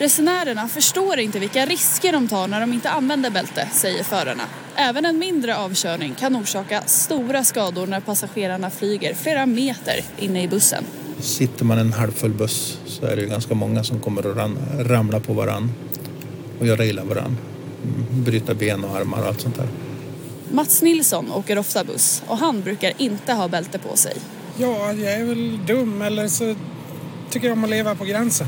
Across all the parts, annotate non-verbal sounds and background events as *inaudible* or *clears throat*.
Resenärerna förstår inte vilka risker de tar när de inte använder bälte, säger förarna. Även en mindre avkörning kan orsaka stora skador när passagerarna flyger flera meter inne i bussen. Sitter man en halvfull buss så är det ganska många som kommer att ram, ramla på varann och göra illa varann. Bryta ben och armar och allt sånt där. Mats Nilsson åker ofta buss och han brukar inte ha bälte på sig. Ja, jag är väl dum eller så tycker jag om att leva på gränsen.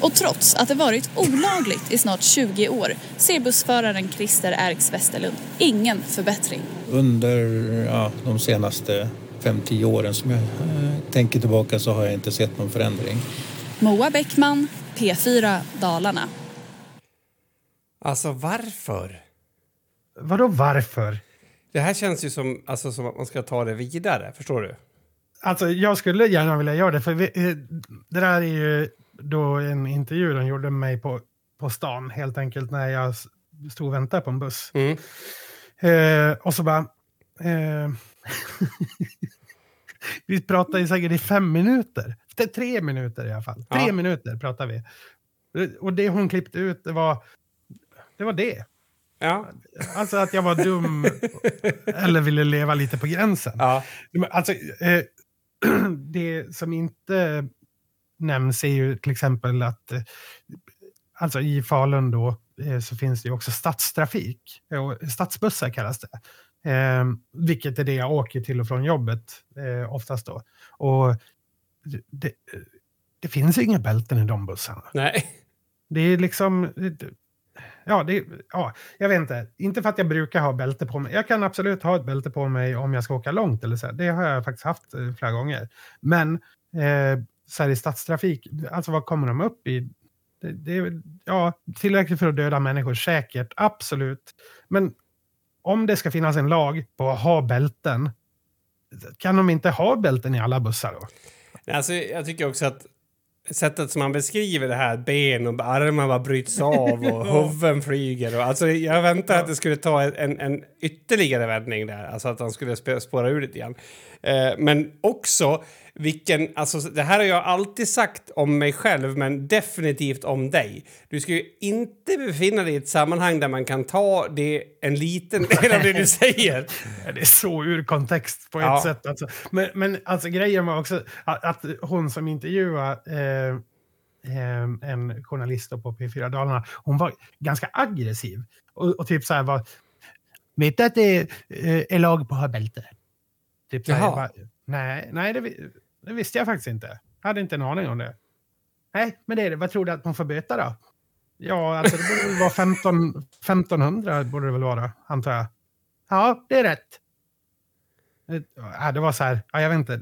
Och trots att det varit olagligt i snart 20 år ser bussföraren Christer Erks Westerlund ingen förbättring. Under ja, de senaste 5-10 åren som jag eh, tänker tillbaka så har jag inte sett någon förändring. Moa Bäckman, P4 Dalarna. Alltså varför? Vadå varför? Det här känns ju som, alltså, som att man ska ta det vidare, förstår du? Alltså jag skulle gärna vilja göra det, för vi, eh, det där är ju då en intervju de gjorde med mig på, på stan, helt enkelt när jag stod och väntade på en buss. Mm. Eh, och så bara... Eh, *laughs* vi pratade säkert i fem minuter. Det tre minuter i alla fall. Tre Ja. minuter pratar vi. Och det hon klippte ut, det var det. Var det. Ja. Alltså att jag var dum *laughs* eller ville leva lite på gränsen. ja. Alltså, eh, *clears throat* det som inte nämns är ju till exempel att eh, alltså i Falun då eh, så finns det ju också stadstrafik. Och stadsbussar kallas det. Eh, vilket är det jag åker till och från jobbet eh, oftast då. Och det, det, finns ju inga bälten i de bussarna. Nej. Det är liksom... Ja, det, ja, jag vet inte. Inte för att jag brukar ha bälte på mig. Jag kan absolut ha ett bälte på mig om jag ska åka långt. Eller så. Det har jag faktiskt haft eh, flera gånger. Men eh, så här i stadstrafik, alltså vad kommer de upp i? Det, det är ja, tillräckligt för att döda människor, säkert. Absolut. Men om det ska finnas en lag på att ha bälten, kan de inte ha bälten i alla bussar då? Alltså, jag tycker också att sättet som man beskriver det här, ben och armar bara bryts av och *laughs* huvuden flyger. Och, alltså, jag väntade att det skulle ta en, en ytterligare vändning där, alltså att han skulle sp- spåra ur lite grann. Eh, men också vilken, alltså det här har jag alltid sagt om mig själv, men definitivt om dig. Du ska ju inte befinna dig i ett sammanhang där man kan ta det en liten del av det du säger. *laughs* Det är så ur kontext på ett Ja. sätt. Alltså. Men, men alltså, grejen var också att, att hon som intervjuade eh, eh, en journalist på P4 Dalarna, hon var ganska aggressiv. Och, och typ så här var... Vet du att det är, eh, är lag på att ha bälte? Typ Jaha. bara, nej, nej det, det visste jag faktiskt inte. Jag hade inte en aning om det. Nej, men det är det. Vad tror du att man får böta då? Ja, alltså det borde väl vara 15, 1500 borde det väl vara, antar jag. Ja, det är rätt. Ja, det var så här, ja, jag vet inte,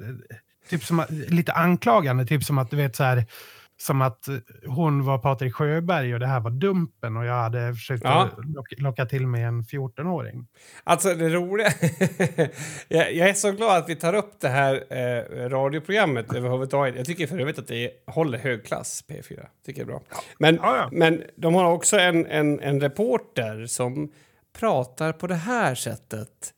typ som lite anklagande, typ som att du vet så här, som att eh, hon var Patrik Sjöberg och det här var Dumpen och jag hade försökt Ja. locka, locka till mig en 14-åring. Alltså det roliga... *laughs* jag, jag är så glad att vi tar upp det här eh, radioprogrammet överhuvudtaget. Jag tycker för övrigt att det håller hög klass, P4. Tycker är bra. Men, Ja, ja. men de har också en, en, en reporter som pratar på det här sättet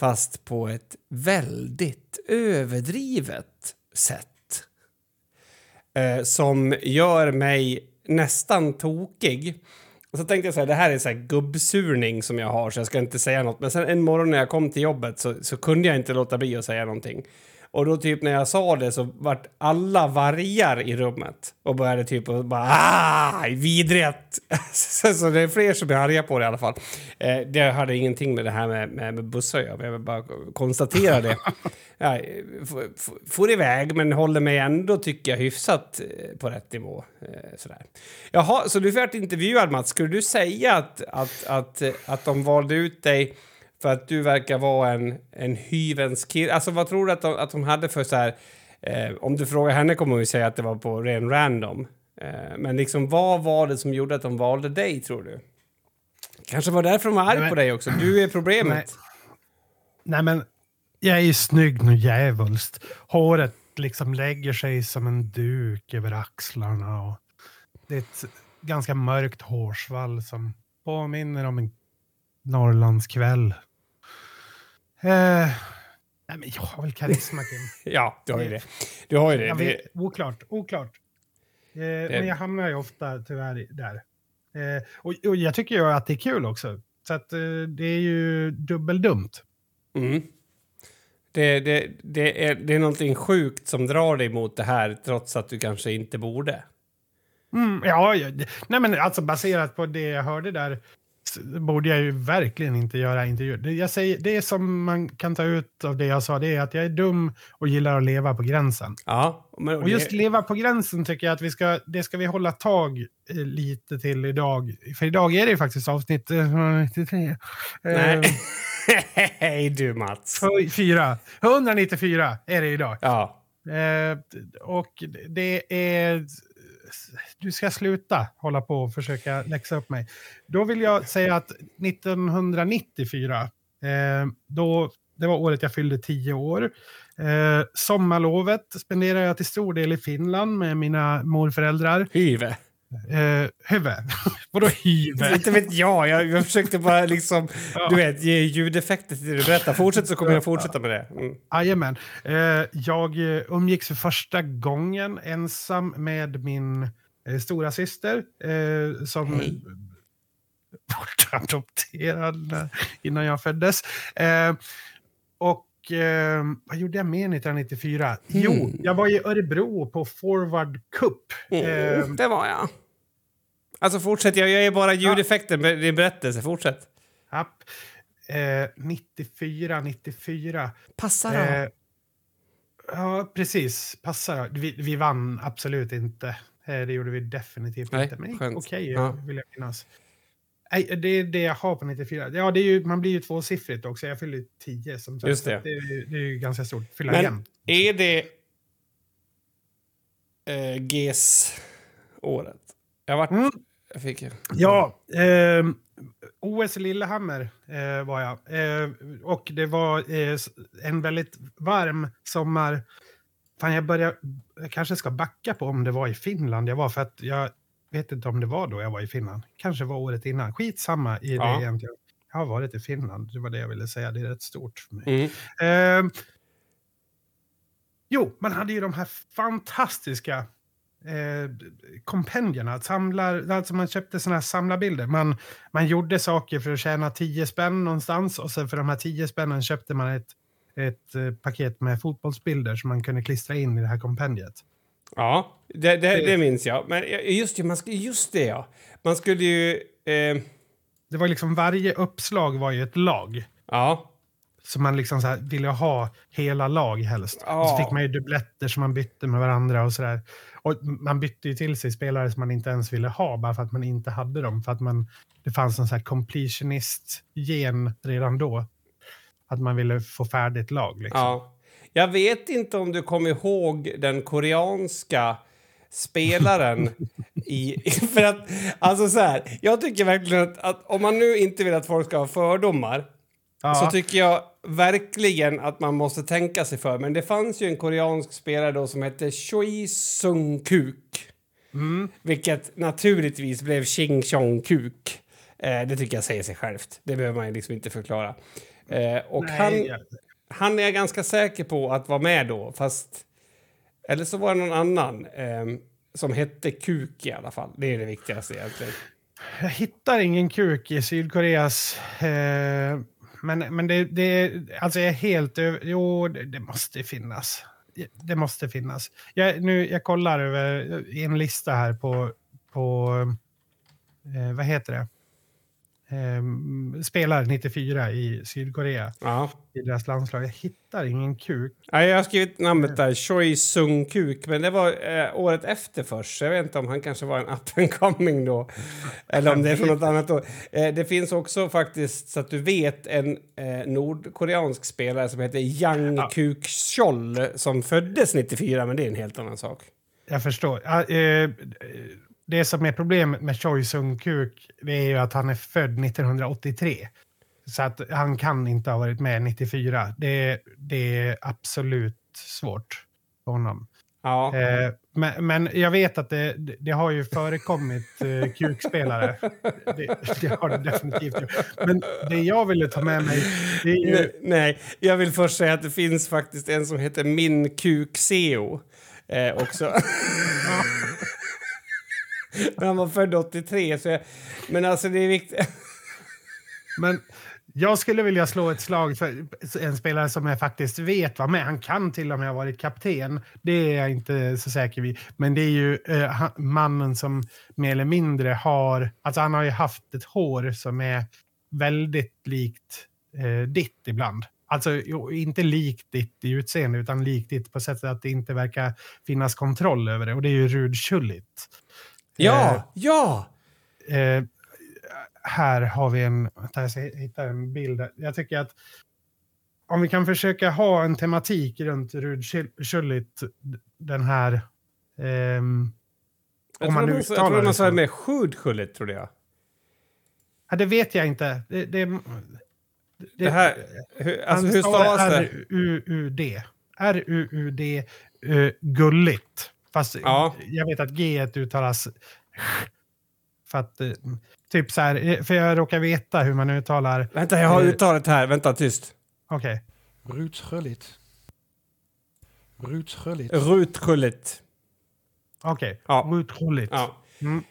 fast på ett väldigt överdrivet sätt. Eh, som gör mig nästan tokig. Och så tänkte jag så här, det här är så här gubbsurning som jag har så jag ska inte säga något. Men sen en morgon när jag kom till jobbet så, så kunde jag inte låta bli att säga någonting. Och då typ när jag sa det så vart alla vargar i rummet och började typ och bara ah, vidrigt. så, *laughs* så det är fler som är arga på det i alla fall. Eh, det hade ingenting med det här med, med, med bussar att göra, jag vill bara konstatera det. *laughs* ja, f- f- får iväg men håller mig ändå tycker jag hyfsat eh, på rätt nivå. Eh, sådär. Jaha, så du varit intervjuad Mats, skulle du säga att, att, att, eh, att de valde ut dig för att du verkar vara en, en hyvens kille? Alltså vad tror du att de, att de hade för så här... Eh, om du frågar henne kommer hon säga att det var på ren random. Eh, men liksom vad var det som gjorde att de valde dig tror du? Kanske var därför de var arg på dig också. Du är problemet. Nej. Nej, men jag är ju snygg nu djävulskt. Håret liksom lägger sig som en duk över axlarna. Och det är ett ganska mörkt hårsvall som påminner om en Norrlandskväll. Eh, nej, men jag har väl karisma, Kim. *laughs* Ja, du har ju det. Du har ju det. Jag det vet, oklart, oklart. men jag hamnar ju ofta tyvärr där. Eh, och, och jag tycker ju att det är kul också. Så att eh, det är ju dubbeldumt. Mm. Det, det, det, är, det är någonting sjukt som drar dig mot det här trots att du kanske inte borde. Mm, ja, det- nej men alltså baserat på det jag hörde där borde jag ju verkligen inte göra intervjuer. Det, jag säger, det som man kan ta ut av det jag sa, det är att jag är dum och gillar att leva på gränsen. Ja, men, Och just det, leva på gränsen tycker jag att vi ska, det ska vi hålla tag eh, lite till idag. För idag är det ju faktiskt avsnitt eh, 193. Eh, Nej. *laughs* Hej du Mats. Fyra. 194 är det idag. Ja. Eh, och det är... Du ska sluta hålla på och försöka läxa upp mig. Då vill jag säga att 1994, eh, då, det var året jag fyllde tio år. Eh, sommarlovet spenderade jag till stor del i Finland med mina morföräldrar. Hyve. Eh, huvud. *laughs* Vadå hyve? Inte vet jag. jag. Jag försökte bara liksom, du vet, ge ljudeffekter till det du berättar. Fortsätt så kommer jag fortsätta med det. Mm. Eh, jag eh, umgicks för första gången ensam med min eh, stora syster eh, som Hej. *laughs* bortadopterad innan jag föddes. Eh, och eh, vad gjorde jag mer 1994? Jo, Hmm. jag var i Örebro på Forward Cup. Eh, Mm, det var jag. Alltså fortsätt, jag är bara ljudeffekter med din berättelse. Fortsätt. app. Eh, 94, 94. Passa då. Eh, ja, precis. Passar. Vi, vi vann absolut inte. Eh, det gjorde vi definitivt Nej, inte. Men okej, Ja. vill jag minnas. Nej, det är det jag har på 94. Ja, det är ju, man blir ju tvåsiffrigt också. Jag fyller ju 10 som sagt. Just det. Det, är, det är ju ganska stort. Fylla Men igen. är det eh, GES-året? Jag vart... Mm. Jag fick... Ja, eh, OS i Lillehammer eh, var jag. Eh, och det var eh, en väldigt varm sommar. Fan, jag börjar, jag kanske ska backa på om det var i Finland jag var, för att jag vet inte om det var då jag var i Finland. Kanske var året innan. Skitsamma i det Ja. egentligen. Jag har varit i Finland, det var det jag ville säga. Det är rätt stort för mig. Mm. Eh, jo, man hade ju de här fantastiska eh, kompendierna. Samlar, alltså man köpte såna här samlarbilder. Man, man gjorde saker för att tjäna 10 spänn någonstans och sen för de här 10 spännen köpte man ett, ett eh, paket med fotbollsbilder som man kunde klistra in i det här kompendiet. Ja, det, det, det minns jag. Men just, det, man, just det, ja. Man skulle ju... Eh, Det var liksom varje uppslag var ju ett lag. ja. Så man liksom så ville ha hela lag helst. Och så Ja. fick man ju dubbletter som man bytte med varandra och sådär. Och man bytte ju till sig spelare som man inte ens ville ha bara för att man inte hade dem. För att man, det fanns en sån här completionist-gen redan då. Att man ville få färdigt lag. Liksom. Ja. Jag vet inte om du kommer ihåg den koreanska spelaren *laughs* i... För att, alltså så här, jag tycker verkligen att, att om man nu inte vill att folk ska ha fördomar Ja. så tycker jag verkligen att man måste tänka sig för. Men det fanns ju en koreansk spelare då som hette Choi Sung Kuk. Mm. Vilket naturligtvis blev Ching Chong Kuk. Eh, det tycker jag säger sig självt. Det behöver man liksom inte förklara. Eh, och Nej, han han är jag ganska säker på att vara med då, fast... Eller så var det någon annan eh, som hette Kuk i alla fall. Det är det viktigaste egentligen. Jag hittar ingen kuk i Sydkoreas... Eh, men men det, det, alltså jag är helt över... Jo, det, det måste finnas. Det måste finnas. Jag, nu, jag kollar över eh, en lista här på... på eh, vad heter det? Eh, spelar 94 i Sydkorea Ja. i deras landslag. Jag hittar ingen kuk. Nej, jag har skrivit namnet där, Choi Sung Kuk, men det var eh, året efter först. Jag vet inte om han kanske var en up and coming då. Eller om det är från något annat år. Eh, det finns också faktiskt, så att du vet, en eh, nordkoreansk spelare som heter Yang Ja. Kuk Chol som föddes 94, men det är en helt annan sak. Jag förstår. Ja, eh, det som är problemet med Choi Sung-kuk det är ju att han är född 1983. Så att han kan inte ha varit med 94. Det, det är absolut svårt för honom. Ja. Eh, men, men jag vet att det, det, har ju förekommit eh, kukspelare. Det, det har det definitivt gjort. Men det jag ville ta med mig, det är ju... Nej, nej, jag vill först säga att det finns faktiskt en som heter Min Kuk Seo. Eh, också. *laughs* Men han var född 83, så jag, men alltså det är viktigt. Men jag skulle vilja slå ett slag för en spelare som jag faktiskt vet var med. Han kan till och med ha varit kapten. Det är jag inte så säker vid. Men det är ju eh, mannen som mer eller mindre har... Alltså han har ju haft ett hår som är väldigt likt eh, ditt ibland. Alltså inte likt ditt i utseende utan likt ditt på sättet att det inte verkar finnas kontroll över det. Och det är ju Rud Schullit. Ja, ja! Eh, här har vi en... Vänta, jag ska hitta en bild. Jag tycker att om vi kan försöka ha en tematik runt Rud Schul- Schullit, den här... ehm, Jag om man tror sa- jag uttalar tror det de sa med skjudskjullet, trodde jag. Ja, det vet jag inte. Det, det, Det här, hur, alltså hur stavas det? R-U-U-D. R-U-U-D. Uh, gulligt. Fast Ja. jag vet att G uttalas... För att... eh, typ så här, eh, för jag råkar veta hur man uttalar... Vänta, jag har Eh. uttalet här. Vänta, tyst. Okej. Ruud Schullit. Ruud Schullit. Rutskjullet. Okej, Ja. otroligt. Ja. Mm.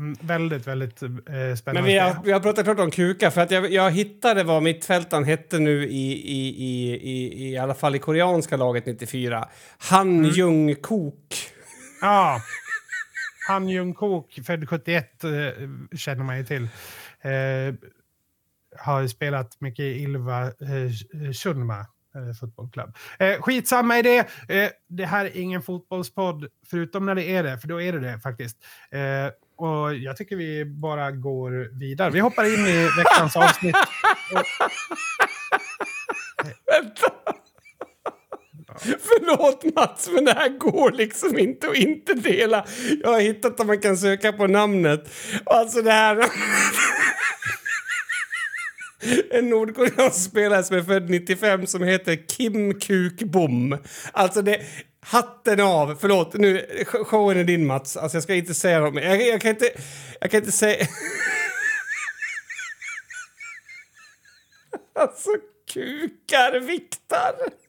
Mm, väldigt, väldigt eh, spännande. Men vi har, vi har pratat klart om kukar, för att jag, jag hittade vad mittfältaren hette nu i, i, i, i, i alla fall i koreanska laget 94. Han Mm. Jung Kok. Ja. *laughs* Han Jung-Kook, född 71, eh, känner man ju till. Eh, har spelat mycket i Ilva eh, Shunma eh, fotbollsklubb. Eh, skitsamma i det. Eh, det här är ingen fotbollspodd, förutom när det är det, för då är det det faktiskt. Eh, och jag tycker vi bara går vidare. Vi hoppar in i veckans avsnitt. Vänta! Förlåt Mats, men det här går liksom inte att inte dela. Jag har hittat att man kan söka på namnet. Alltså det här... En nordkoreansk spelare som är född 95 som heter Kim Kuk Bom. Alltså det... Hatten av! Förlåt, nu, showen är din Mats. Alltså jag ska inte säga något mer. Jag, jag kan inte... Jag kan inte säga... *laughs* Alltså, kukar viktar! *laughs*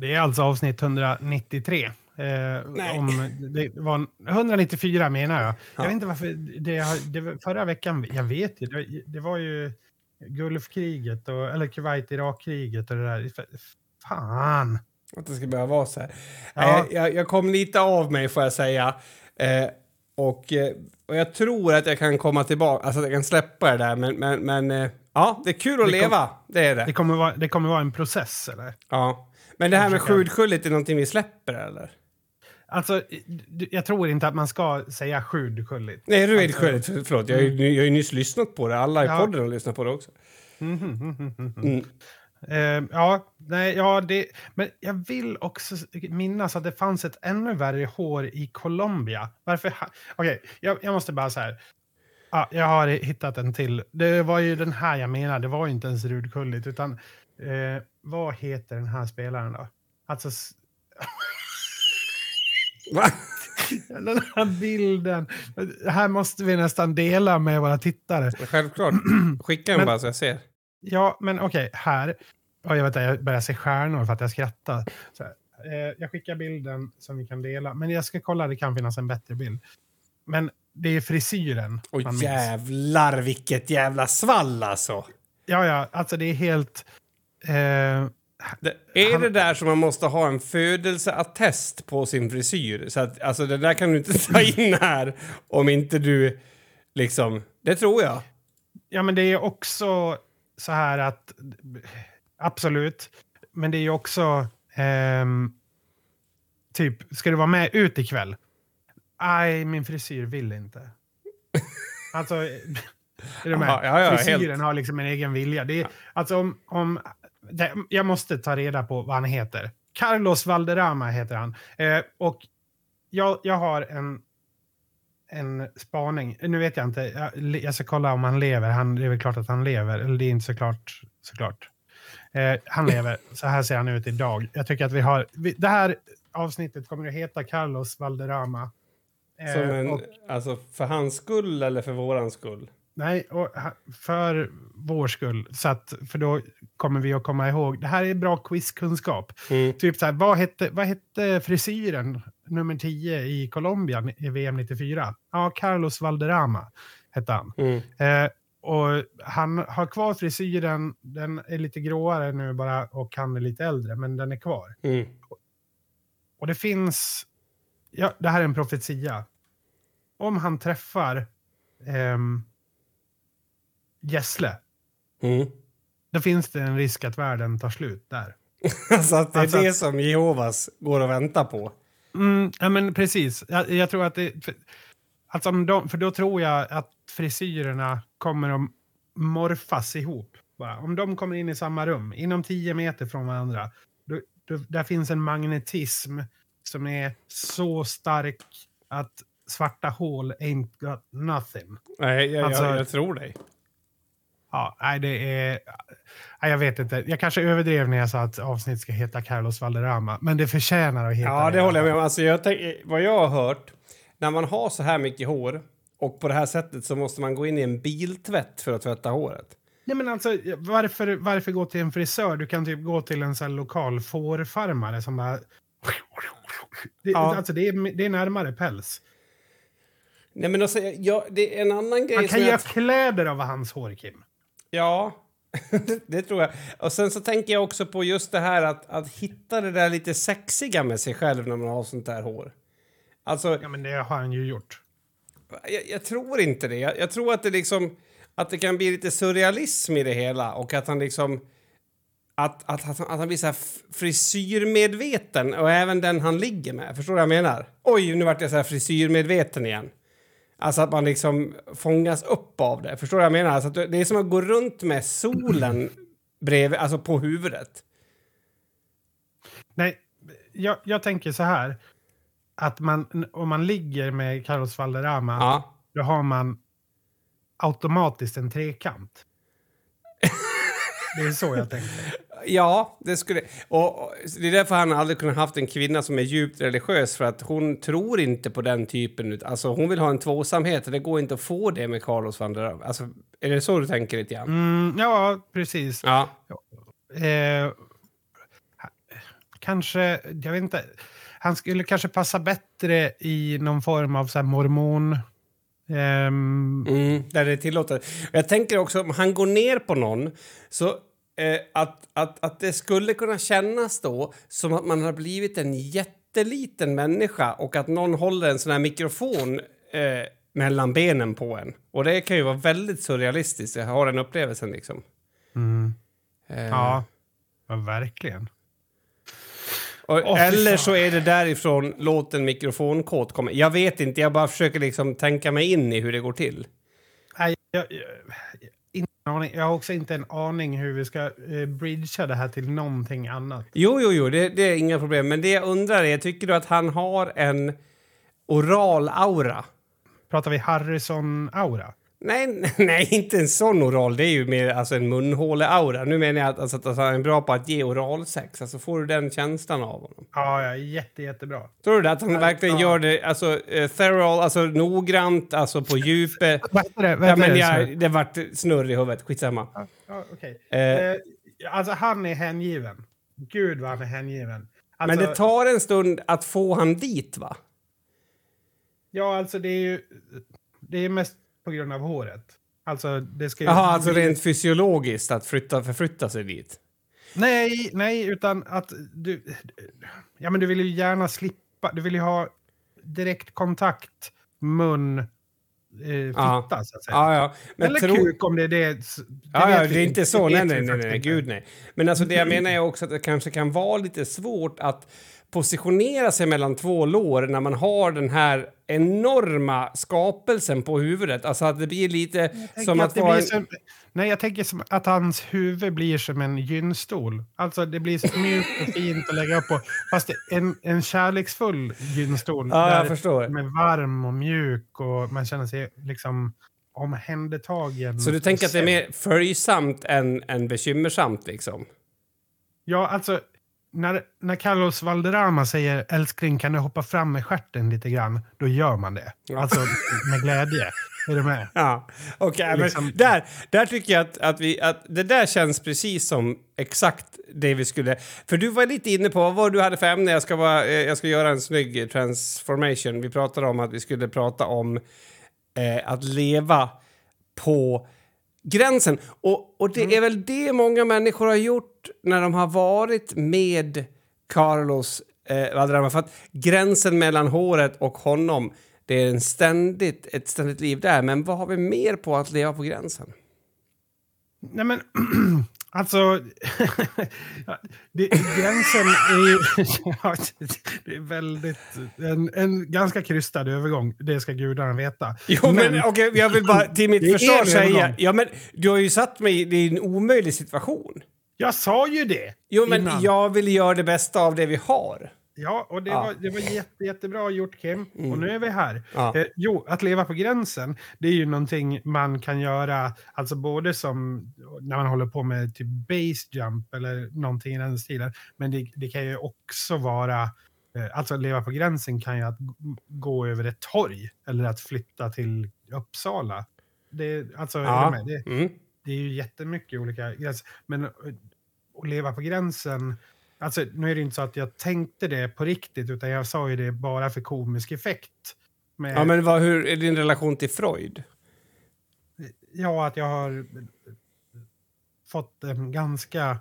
Det är alltså avsnitt 193. Eh, om, det var 194 menar jag. Jag vet inte varför. Det, det, förra veckan, jag vet ju, det, det var ju Gulfkriget, och, eller Kuwait-Irak-kriget och det där. Fan! Att det ska behöva vara så här. Ja. Eh, jag, jag kom lite av mig får jag säga. Eh, och, eh, och jag tror att jag kan komma tillbaka, alltså att jag kan släppa det där. Men, men, men eh, ja, det är kul att Det kom- leva. Det är det. Det kommer, vara, det kommer vara en process, eller? Ja. Men det här med skjudskjullet är någonting vi släpper eller? Alltså, jag tror inte att man ska säga skjudskyldigt. Nej, är Alltså-. Förlåt, jag har, ju, jag har ju nyss lyssnat på det. Alla i Ja. podden har lyssnat på det också. Mm. Eh, ja, nej, ja, det, men jag vill också minnas att det fanns ett ännu värre hår i Colombia. Varför? Okej, jag, jag måste bara så här. Ja, jag har hittat en till. Det var ju den här jag menade. Det var ju inte ens Rudkulligt, utan eh, vad heter den här spelaren då? Alltså, Va? *laughs* den här bilden. Det här måste vi nästan dela med våra tittare. Självklart. *clears throat* Skicka den bara så jag ser. Ja, men okej, här. Oh, jag, vet, inte, jag börjar se stjärnor för att jag skrattar. Eh, jag skickar bilden som vi kan dela. Men jag ska kolla, det kan finnas en bättre bild. Men det är frisyren minns. jävlar vilket jävla svall alltså. Ja, ja, alltså det är helt... Eh, Det, är Han- det där som man måste ha en födelseattest på sin frisyr? Så att, alltså det där kan du inte *laughs* ta in här om inte du liksom... Det tror jag. ja, men det är också så här att... Absolut. Men det är ju också... ehm, typ, ska du vara med ut ikväll? Nej, min frisyr vill inte. Alltså... *laughs* Är du med? Ja, ja, ja, Frisyren helt. har liksom en egen vilja. Det är, alltså om... om det, jag måste ta reda på vad han heter. Carlos Valderrama heter han. Eh, och jag, jag har en, en spaning. Nu vet jag inte. Jag, jag ska kolla om han lever. Han, det är väl klart att han lever. Eller det är inte såklart. såklart. Eh, han lever. *laughs* Så här ser han ut idag. Jag tycker att vi har... Vi, det här avsnittet kommer att heta Carlos Valderrama. Eh, en, och, alltså för hans skull eller för våran skull? Nej, för vår skull. Så att, för då kommer vi att komma ihåg. Det här är bra quizkunskap. Mm. Typ så här, vad hette, vad hette frisyren nummer 10 i Colombia i VM 94? Ja, Carlos Valderrama hette han. Mm. Eh, och han har kvar frisyren, den är lite gråare nu bara och han är lite äldre, men den är kvar. Mm. Och det finns, ja, det här är en profetia. Om han träffar ehm, Gessle, Mm. då finns det en risk att världen tar slut där. *laughs* Alltså att det är Alltså- det som Jehovas går och väntar på. Mm, ja, men precis. Jag, jag tror att det... För, alltså, de, för då tror jag att frisyrerna kommer att morfas ihop. Bara. Om de kommer in i samma rum, inom 10 meter från varandra, då, då, där finns en magnetism som är så stark att svarta hål ain't got nothing. Nej, jag, Alltså- jag, jag tror dig. Ja, nej, det är... Nej, jag vet inte. Jag kanske överdrev när jag sa att avsnitt ska heta Carlos Valderrama, men det förtjänar att heta Ja, det alla håller jag med om. Alltså, jag tänk, vad jag har hört, när man har så här mycket hår och på det här sättet så måste man gå in i en biltvätt för att tvätta håret. Nej, men alltså, varför, varför gå till en frisör? Du kan typ gå till en här lokal fårfarmare som bara... Det, Ja. alltså, det, är, det är närmare päls. Nej, men alltså, jag, det är en annan grej Man kan göra jag... kläder av hans hår, Kim. Ja, *laughs* det, det tror jag. Och sen så tänker jag också på just det här att, att hitta det där lite sexiga med sig själv när man har sånt där hår. Alltså, Ja, men det har han ju gjort. jag, jag tror inte det. Jag, jag tror att det liksom att det kan bli lite surrealism i det hela och att han liksom att, att, att, han- att han blir så här frisyrmedveten och även den han ligger med. Förstår du vad jag menar? Oj, nu vart jag så här frisyrmedveten igen. Alltså att man liksom fångas upp av det. Förstår du vad jag menar? Alltså det är som att gå runt med solen bredvid, alltså på huvudet. Nej, jag, jag tänker så här. Att man, om man ligger med Carlos Valderrama, Ja. då har man automatiskt en trekant. Det är så jag tänker. Ja, det skulle... Och, och, det är därför han aldrig kunnat haft en kvinna som är djupt religiös, för att hon tror inte på den typen. Alltså hon vill ha en tvåsamhet och det går inte att få det med Carlos van der. Alltså, är det så du tänker lite grann? Mm, ja, precis. Ja. Eh, kanske, jag vet inte. Han skulle kanske passa bättre i någon form av så här mormon... ehm, Mm, där det är tillåtet. Jag tänker också om han går ner på någon så eh, att, att, att det skulle kunna kännas då som att man har blivit en jätteliten människa och att någon håller en sån här mikrofon eh, mellan benen på en. Och det kan ju vara väldigt surrealistiskt. Jag har den upplevelsen liksom. mm, Eh, ja, ja, verkligen. Fy eller så är det därifrån låten mikrofonkåt kommer. Jag vet inte, jag bara försöker liksom tänka mig in i hur det går till. Nej, jag, jag, inte en aning. jag har också inte en aning hur vi ska eh, bridgea det här till någonting annat. Jo, jo, jo, det, det är inga problem. Men det jag undrar är, tycker du att han har en oral aura? Pratar vi Harrison-aura? Nej, *laughs* nej, inte en sån oral. Det är ju mer alltså, en munhåle-aura. Nu menar jag att, alltså, att han är bra på att ge oralsex. Alltså får du den känslan av honom? Ja, ja jätte, jättebra. Tror du det? Att han verkligen ja. gör det alltså, uh, thorough, alltså noggrant, alltså på *laughs* djupet? Vad heter det? Vad Ja, men jag, det vart snurr i huvudet. Skitsamma. Ja, ja, okej. Eh. Eh, alltså, han är hängiven. Gud vad han är hängiven. Alltså, Men det tar en stund att få han dit, va? Ja, alltså det är ju... Det är mest på grund av håret. Alltså, det ska ju... Jaha, alltså rent fysiologiskt att flytta, förflytta sig dit. Nej, nej, utan att du... Ja, men du vill ju gärna slippa... Du vill ju ha direkt kontakt, mun, eh, fitta, Ja. så att säga. Ja, ja. Men Eller tro- kuk om det är det. Det Ja, ja, det är inte så. Nej, nej, nej, nej, gud nej. Men alltså det jag menar är också att det kanske kan vara lite svårt att positionera sig mellan två lår när man har den här enorma skapelsen på huvudet. Alltså att det blir lite som att det vara... som, nej, jag tänker som att hans huvud blir som en gynstol. Alltså det blir så mjukt och fint att lägga upp på. Fast en, en kärleksfull gynstol. Ja, jag förstår. Är varm och mjuk och man känner sig liksom omhändertagen. Så du tänker att det är mer följsamt än, än bekymmersamt liksom? Ja, alltså när, när Carlos Valderrama säger älskling kan du hoppa fram med stjärten lite grann, då gör man det. Ja. Alltså med glädje. Är du med? *laughs* Ja, okej. Liksom- men där, där tycker jag att, att, vi, att det där känns precis som exakt det vi skulle... För du var lite inne på vad var du hade för ämne. Jag ska, bara, eh, jag ska göra en snygg transformation. Vi pratade om att vi skulle prata om eh, att leva på gränsen. Och, och det är väl det många människor har gjort när de har varit med Carlos eh, Valderrama. För att gränsen mellan håret och honom, det är en ständigt, ett ständigt liv där. Men vad har vi mer på att leva på gränsen? Nej men, *clears throat* alltså... *laughs* det, gränsen är *laughs* ja, det är väldigt... En, en ganska krystad övergång, det ska gudarna veta. Jo, men, okej, jag vill bara till mitt *laughs* försvar säga... Ja, men du har ju satt mig i en omöjlig situation. Jag sa ju det! Jo, men innan. jag vill göra det bästa av det vi har. Ja, och det, Ja. Var, det var jätte, jättebra gjort Kim. Och nu är vi här. Ja. Eh, jo, att leva på gränsen, det är ju någonting man kan göra, alltså både som när man håller på med typ base jump eller någonting i den stilen. Men det, det kan ju också vara, eh, alltså att leva på gränsen kan ju att gå över ett torg eller att flytta till Uppsala. Det, alltså, Ja. Det, Mm. det är ju jättemycket olika gränser. Men eh, att leva på gränsen, alltså nu är det inte så att jag tänkte det på riktigt, utan jag sa ju det bara för komisk effekt. Med, Ja, men vad, hur är din relation till Freud? ja, att jag har fått en ganska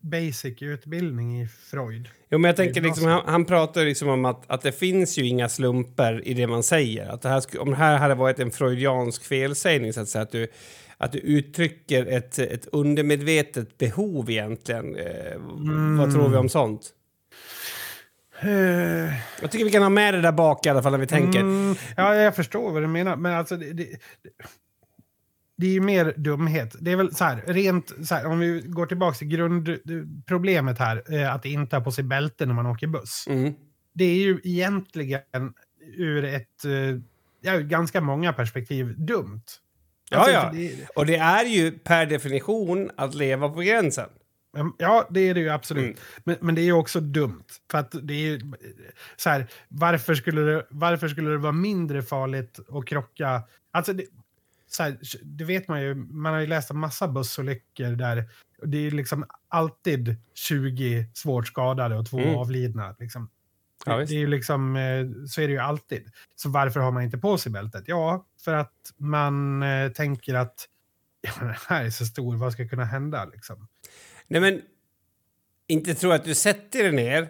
basic utbildning i Freud. Jo, men jag tänker liksom, han, han pratar liksom om att, att det finns ju inga slumper i det man säger. Att det här, om det här hade varit en freudiansk felsägning, så att säga, att du, att du uttrycker ett, ett undermedvetet behov egentligen. Eh, Vad tror vi om sånt? Eh, Jag tycker vi kan ha med det där bak i alla fall när vi tänker. Mm, ja, jag förstår vad du menar, men alltså det, det, det är ju mer dumhet. Det är väl så här, rent så här, om vi går tillbaka till grundproblemet här, eh, att inte har på sig bälte när man åker buss. Mm. Det är ju egentligen ur ett, eh, ja, ganska många perspektiv dumt. Ja, Alltså, ja. för Det, Och det är ju per definition att leva på gränsen. ja, det är det ju absolut. Mm. Men, men det är ju också dumt. För att det är så här, varför skulle det, varför skulle det vara mindre farligt att krocka? Alltså, det, så här, det vet man ju, man har ju läst en massa bussolyckor där det är liksom alltid 20 svårt skadade och två Mm. avlidna. Liksom. Ja, det, är ju liksom, eh, så är det ju alltid. Så varför har man inte på sig bältet? Ja, för att man eh, tänker att *laughs* ja, den här är så stor, vad ska kunna hända? Liksom? Nej, men inte tro att du sätter dig ner,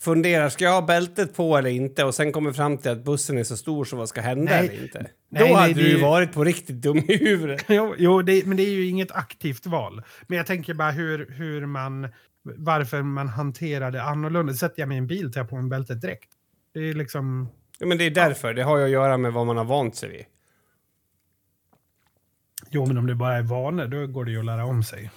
funderar, ska jag ha bältet på eller inte? Och sen kommer fram till att bussen är så stor så vad ska hända Nej. eller inte? Nej, Då nej, hade du ju- varit på riktigt dum i huvudet. *laughs* Jo, jo det, men det är ju inget aktivt val. Men jag tänker bara hur, hur man, varför man hanterar det annorlunda. Sätter jag mig i en bil tar jag på mig bältet direkt. Det är liksom, Ja, men det är därför. Det har ju att göra med vad man har vant sig vid. jo men om det bara är vanor då går det ju att lära om sig.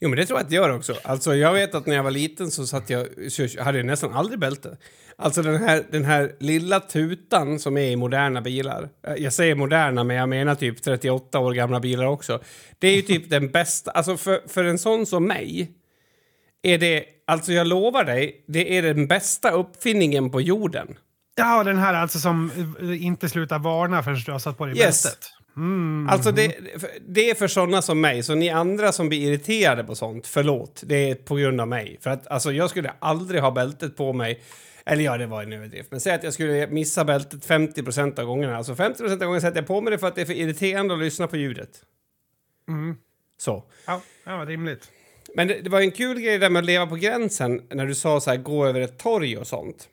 Jo, men det tror jag att det gör också. Alltså, jag vet att när jag var liten så satt jag, så hade jag nästan aldrig bälte. Alltså den här, den här lilla tutan som är i moderna bilar. Eh, jag säger moderna, men jag menar typ 38 år gamla bilar också. Det är ju typ den bästa, alltså för, för en sån som mig är det, alltså jag lovar dig, det är den bästa uppfinningen på jorden. Ja, den här alltså som eh, inte slutar varna förrän du har satt på dig Yes. bältet. Mm. Alltså det, det är för sådana som mig, så ni andra som blir irriterade på sånt, förlåt, det är på grund av mig. För att alltså, jag skulle aldrig ha bältet på mig, eller ja, det var en överdrift, men säg att jag skulle missa bältet 50 av gångerna. Alltså 50 av gångerna sätter jag på mig det för att det är för irriterande att lyssna på ljudet. Mm. Så. Ja, ja, rimligt. Men det, det var en kul grej där med att leva på gränsen, när du sa så här, gå över ett torg och sånt.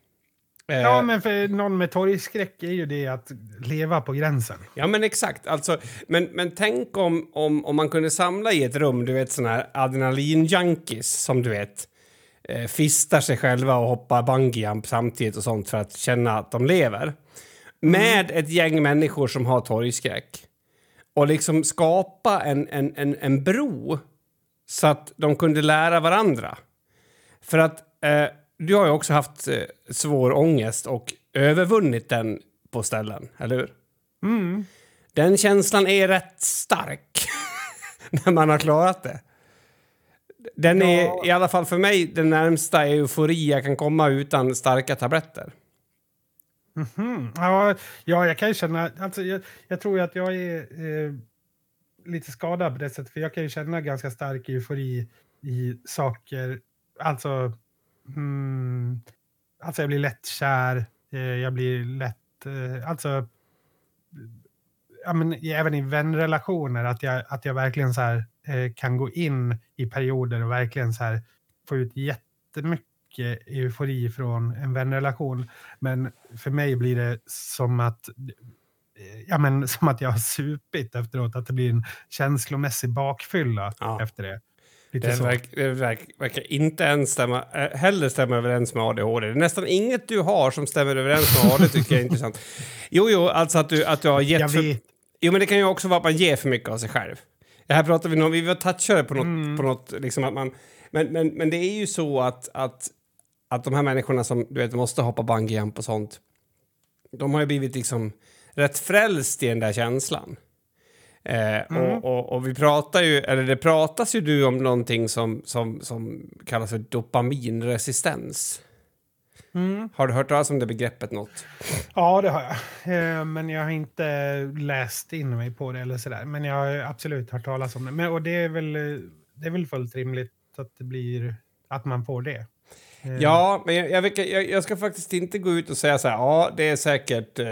Eh, Ja, men för någon med torgskräck är ju det att leva på gränsen. Ja, men exakt. Alltså, men, men tänk om, om, om man kunde samla i ett rum, du vet såna här adrenalin-junkies som du vet. eh, fistar sig själva och hoppar bungyjump samtidigt och sånt för att känna att de lever. Med ett gäng människor som har torgskräck. Och liksom skapa en, en, en, en bro så att de kunde lära varandra. För att eh, du har ju också haft eh, svår ångest och övervunnit den på ställen, eller hur? Mm. Den känslan är rätt stark *laughs* när man har klarat det. Den Ja. är i alla fall för mig den närmsta eufori jag kan komma utan starka tabletter. Mm. Ja, ja, jag kan ju känna... Alltså, jag, jag tror att jag är eh, lite skadad på det sättet. För jag kan ju känna ganska stark eufori i saker. Alltså... Mm, alltså jag blir lätt kär. Eh, jag blir lätt... Eh, alltså... Ja, men, även i vänrelationer. Att jag, att jag verkligen så här, eh, kan gå in i perioder och verkligen så här, få ut jättemycket eufori från en vänrelation. Men för mig blir det som att, ja, men, *laughs* som att jag har supit efteråt. Att det blir en känslomässig bakfylla Ja. efter det. Lite Det, så. verk, verk, verkar inte ens stämma, eh, heller stämma överens med ADHD. Det är nästan inget du har som stämmer överens med ADHD tycker jag är intressant. *laughs* Jo, jo, alltså att du, att du har gett... För. Jo, men det kan ju också vara att man ger för mycket av sig själv. Det här pratar vi om, vi var touchade på något, Mm. på något liksom att man... Men, men, men det är ju så att, att, att de här människorna som du vet måste hoppa bungyjump och sånt, de har ju blivit liksom rätt frälst i den där känslan. Eh, Mm. och, och, och vi pratar ju, eller det pratas ju du om någonting som, som, som kallas för dopaminresistens. Mm. Har du hört talas om det begreppet något? Ja, det har jag. Eh, Men jag har inte läst in mig på det eller sådär. Men jag har absolut hört talas om det. Men, och det är, väl, eh, det är väl fullt rimligt att det blir att man får det. Eh, Ja, men jag, jag, jag, jag ska faktiskt inte gå ut och säga så här, ja, det är säkert eh,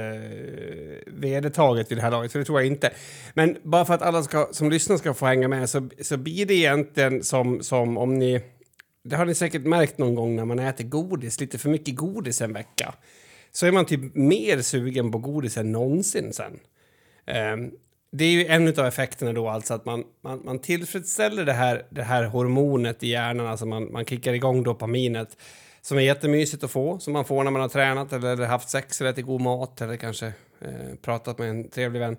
vedertaget i det här laget, för det tror jag inte. Men bara för att alla ska, som lyssnar ska få hänga med så, så blir det egentligen som, som om ni... Det har ni säkert märkt någon gång när man äter godis, lite för mycket godis en vecka. Så är man typ mer sugen på godis än någonsin sen. Ehm, det är ju en av effekterna då, alltså att man, man, man tillfredsställer det här, det här hormonet i hjärnan, alltså man, man kickar igång dopaminet som är jättemysigt att få, som man får när man har tränat eller haft sex eller ätit god mat eller kanske eh, pratat med en trevlig vän.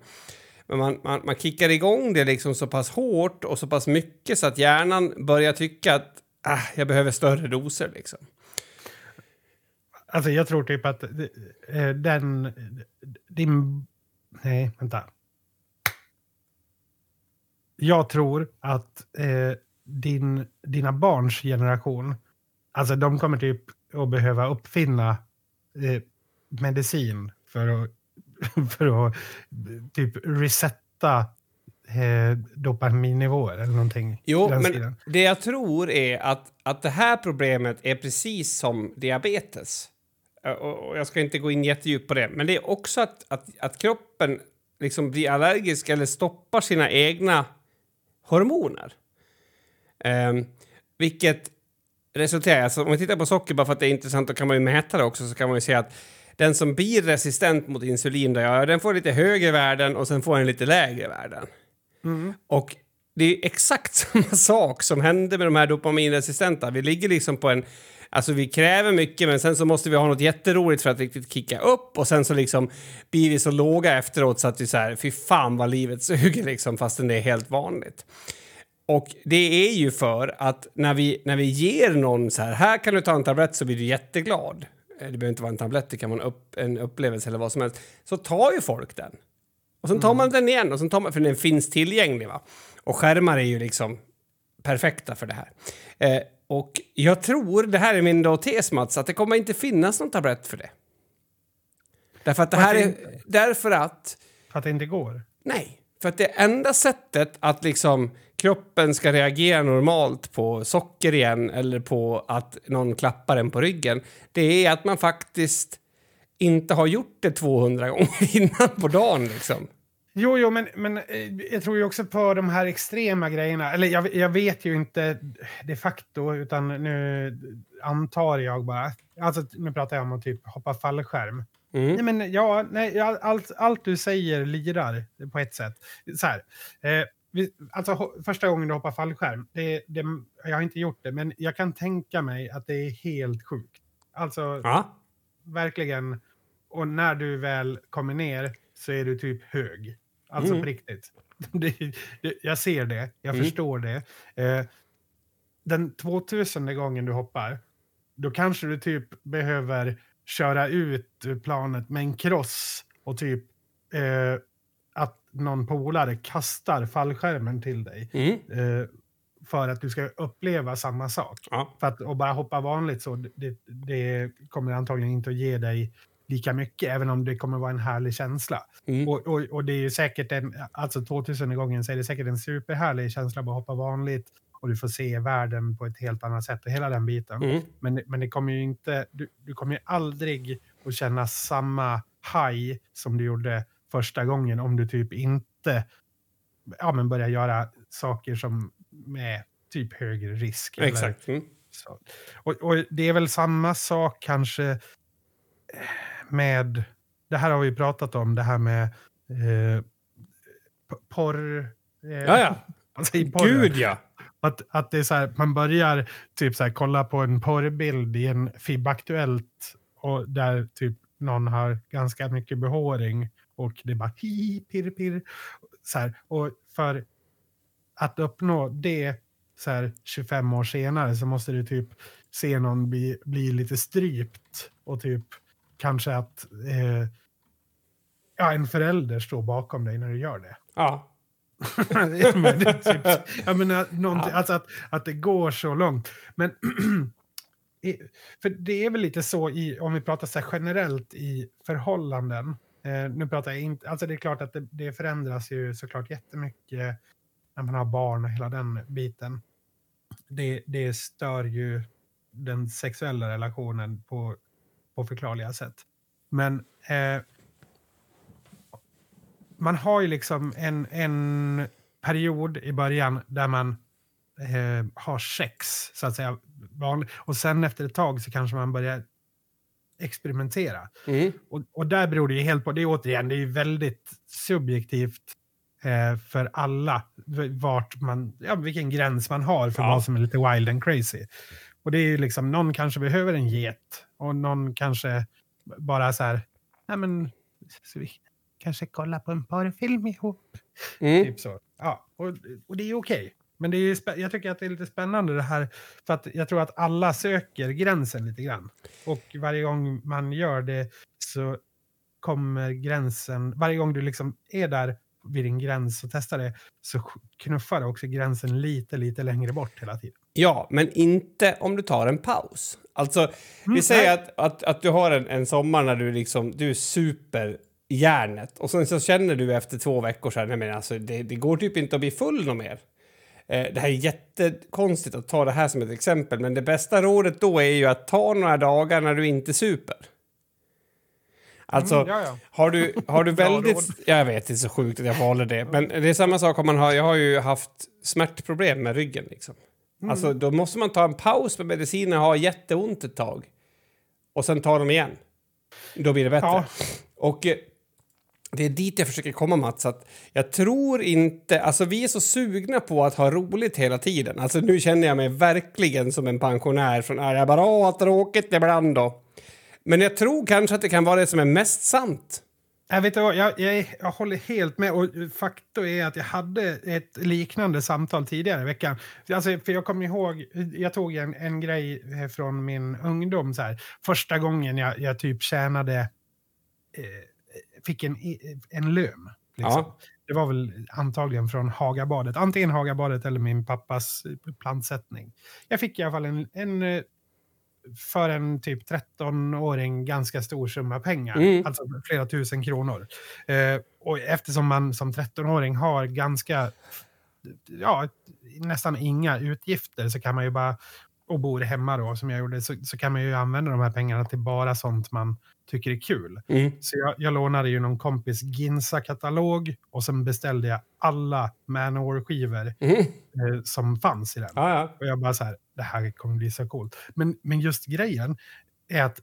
Men man, man, man kickar igång det liksom så pass hårt och så pass mycket så att hjärnan börjar tycka att ah, jag behöver större doser. Liksom. Alltså jag tror typ att eh, den... Din... Nej, vänta. Jag tror att eh, din, dina barns generation, alltså de kommer typ att behöva uppfinna eh, medicin för att, *laughs* för att typ resetta eh, dopaminnivåer eller någonting. Jo, men stilen. det jag tror är att, att det här problemet är precis som diabetes. Eh, Och, och jag ska inte gå in jättedjupt på det, men det är också att, att, att kroppen liksom blir allergisk eller stoppar sina egna hormoner. Um, vilket resulterar, alltså om vi tittar på socker bara för att det är intressant, då kan man ju mäta det också, så kan man ju se att den som blir resistent mot insulin, då, ja, den får lite högre värden och sen får den lite lägre värden. Och det är exakt *laughs* samma sak som hände med de här dopaminresistenta. Vi ligger liksom på en... Alltså vi kräver mycket men sen så måste vi ha något jätteroligt för att riktigt kicka upp och sen så liksom blir vi så låga efteråt så att vi så här, fy fan vad livet *laughs* suger liksom fastän det är helt vanligt. Och det är ju för att när vi, när vi ger någon så här, här kan du ta en tablett så blir du jätteglad. Eh, Det behöver inte vara en tablett, det kan vara en, upp, en upplevelse eller vad som helst. Så tar ju folk den. Och sen tar man den igen, och sen tar man, för den finns tillgänglig. Va? Och skärmar är ju liksom perfekta för det här. Eh, och jag tror, det här är min då tes Mats, att det kommer inte finnas någon tablett för det. Därför att det här är... Därför att... För att det inte går. Nej, för att det enda sättet att liksom kroppen ska reagera normalt på socker igen eller på att någon klappar en på ryggen, det är att man faktiskt inte har gjort det 200 gånger *laughs* innan på dagen liksom. Jo, jo, men, men eh, jag tror ju också på de här extrema grejerna. Eller jag, jag vet ju inte de facto, utan nu antar jag bara. Alltså, nu pratar jag om att typ hoppa fallskärm. Mm. Nej, men ja, nej, allt, allt du säger lirar på ett sätt. Så här, eh, vi, alltså första gången du hoppar fallskärm, det, det, jag har inte gjort det, men jag kan tänka mig att det är helt sjukt. Alltså Ja. verkligen, och när du väl kommer ner så är du typ hög. Alltså Mm. på riktigt. *laughs* Det, det, jag ser det, jag Mm. förstår det. Eh, den 2000 gången du hoppar, då kanske du typ behöver köra ut planet med en kross och typ eh, att någon polare kastar fallskärmen till dig Mm. eh, för att du ska uppleva samma sak. Ja. För att och bara hoppa vanligt så det, det kommer antagligen inte att ge dig lika mycket, även om det kommer vara en härlig känsla. Mm. Och, och, och det är ju säkert en, alltså 2000 gången så är det säkert en superhärlig känsla att hoppa vanligt och du får se världen på ett helt annat sätt och hela den biten. Mm. Men, men det kommer ju inte, du, du kommer ju aldrig att känna samma high som du gjorde första gången om du typ inte ja, men börjar göra saker som med typ högre risk. eller Exakt. Mm. så. Och, och det är väl samma sak kanske med, det här har vi pratat om, det här med eh, porr. Eh, Ja, ja. *laughs* Gud ja. Att, att det är så här, man börjar typ så här, kolla på en porrbild i en FIB-aktuellt och där typ någon har ganska mycket behåring och det är bara hi, pirr, pirr. Så här, och för att uppnå det så här 25 år senare så måste du typ se någon bli, bli lite strypt och typ kanske att eh, ja, en förälder står bakom dig när du gör det. Ja. *laughs* Men det typ, jag menar, någonting, alltså att, att det går så långt. Men *clears throat* för det är väl lite så i, om vi pratar så generellt i förhållanden. Eh, nu pratar jag inte, alltså det är klart att det, det förändras ju såklart jättemycket när man har barn och hela den biten. Det, det stör ju den sexuella relationen på, på förklarliga sätt. Men eh, man har ju liksom en, en period i början där man eh, har sex, så att säga. Och sen efter ett tag så kanske man börjar experimentera. Mm. Och, och där beror det ju helt på, det är återigen, det är ju väldigt subjektivt eh, för alla, vart man, ja, vilken gräns man har för Ja. vad som är lite wild and crazy. Och det är ju liksom, någon kanske behöver en get och någon kanske bara så här, nej men, så vi kanske kolla på en porrfilm ihop. Mm. Typ så. Ja, och, och det är okej. Men det är jag tycker att det är lite spännande det här, för att jag tror att alla söker gränsen lite grann. Och varje gång man gör det så kommer gränsen, varje gång du liksom är där vid din gräns och testar det, så knuffar också gränsen lite, lite längre bort hela tiden. Ja, men inte om du tar en paus. Alltså, vi Mm, säger nej. att, att, att du har en, en sommar när du liksom, du är super järnet och sen så känner du efter två veckor så här, nej men alltså det, det går typ inte att bli full något mer. Eh, det här är jättekonstigt att ta det här som ett exempel, men det bästa rådet då är ju att ta några dagar när du inte super. Alltså, Mm, ja, ja. har du, har du *laughs* väldigt... Jag vet, det är så sjukt att jag valde det. Men det är samma sak om man har... Jag har ju haft smärtproblem med ryggen. Liksom. Mm. Alltså, då måste man ta en paus med medicinen och ha jätteont ett tag. Och sen ta dem igen. Då blir det bättre. Ja. Och eh, det är dit jag försöker komma, Mats. Att jag tror inte... Alltså, vi är så sugna på att ha roligt hela tiden. Alltså, nu känner jag mig verkligen som en pensionär från... "Ja, Jag bara, åh, tråkigt ibland då. Men jag tror kanske att det kan vara det som är mest sant. Jag, vet, vad, jag, jag, jag håller helt med. Och faktum är att jag hade ett liknande samtal tidigare i veckan. Alltså, för jag kommer ihåg, jag tog en, en grej eh, från min ungdom. Så här. Första gången jag, jag typ tjänade, eh, fick en, en lön. Liksom. Ja. Det var väl antagligen från Hagabadet. Antingen Hagabadet eller min pappas plantsättning. Jag fick i alla fall en, en eh, för en typ 13-åring ganska stor summa pengar. Mm. Alltså flera tusen kronor. Eh, och eftersom man som 13-åring har ganska, ja, nästan inga utgifter så kan man ju bara, och bor hemma då som jag gjorde, så, så kan man ju använda de här pengarna till bara sånt man tycker är kul. Mm. Så jag, jag lånade ju någon kompis Ginsa-katalog och sen beställde jag alla Manowar-skivor Mm. eh, som fanns i den. Ja, ja. Och jag bara så här, det här kommer bli så coolt. Men, men just grejen är att,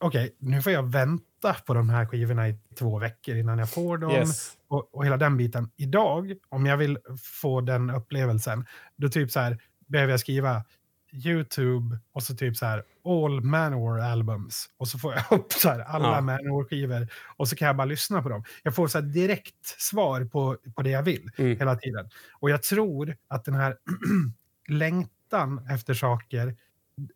okej, nu får jag vänta på de här skivorna i två veckor innan jag får dem. Yes. Och, och hela den biten. Idag, om jag vill få den upplevelsen, då typ så här, behöver jag skriva YouTube och så typ så här All Manowar Albums. Och så får jag *laughs* upp så här alla Ja. Manowar-skivor. Och så kan jag bara lyssna på dem. Jag får så här direkt svar på, på det jag vill Mm. hela tiden. Och jag tror att den här *clears throat* längtan efter saker,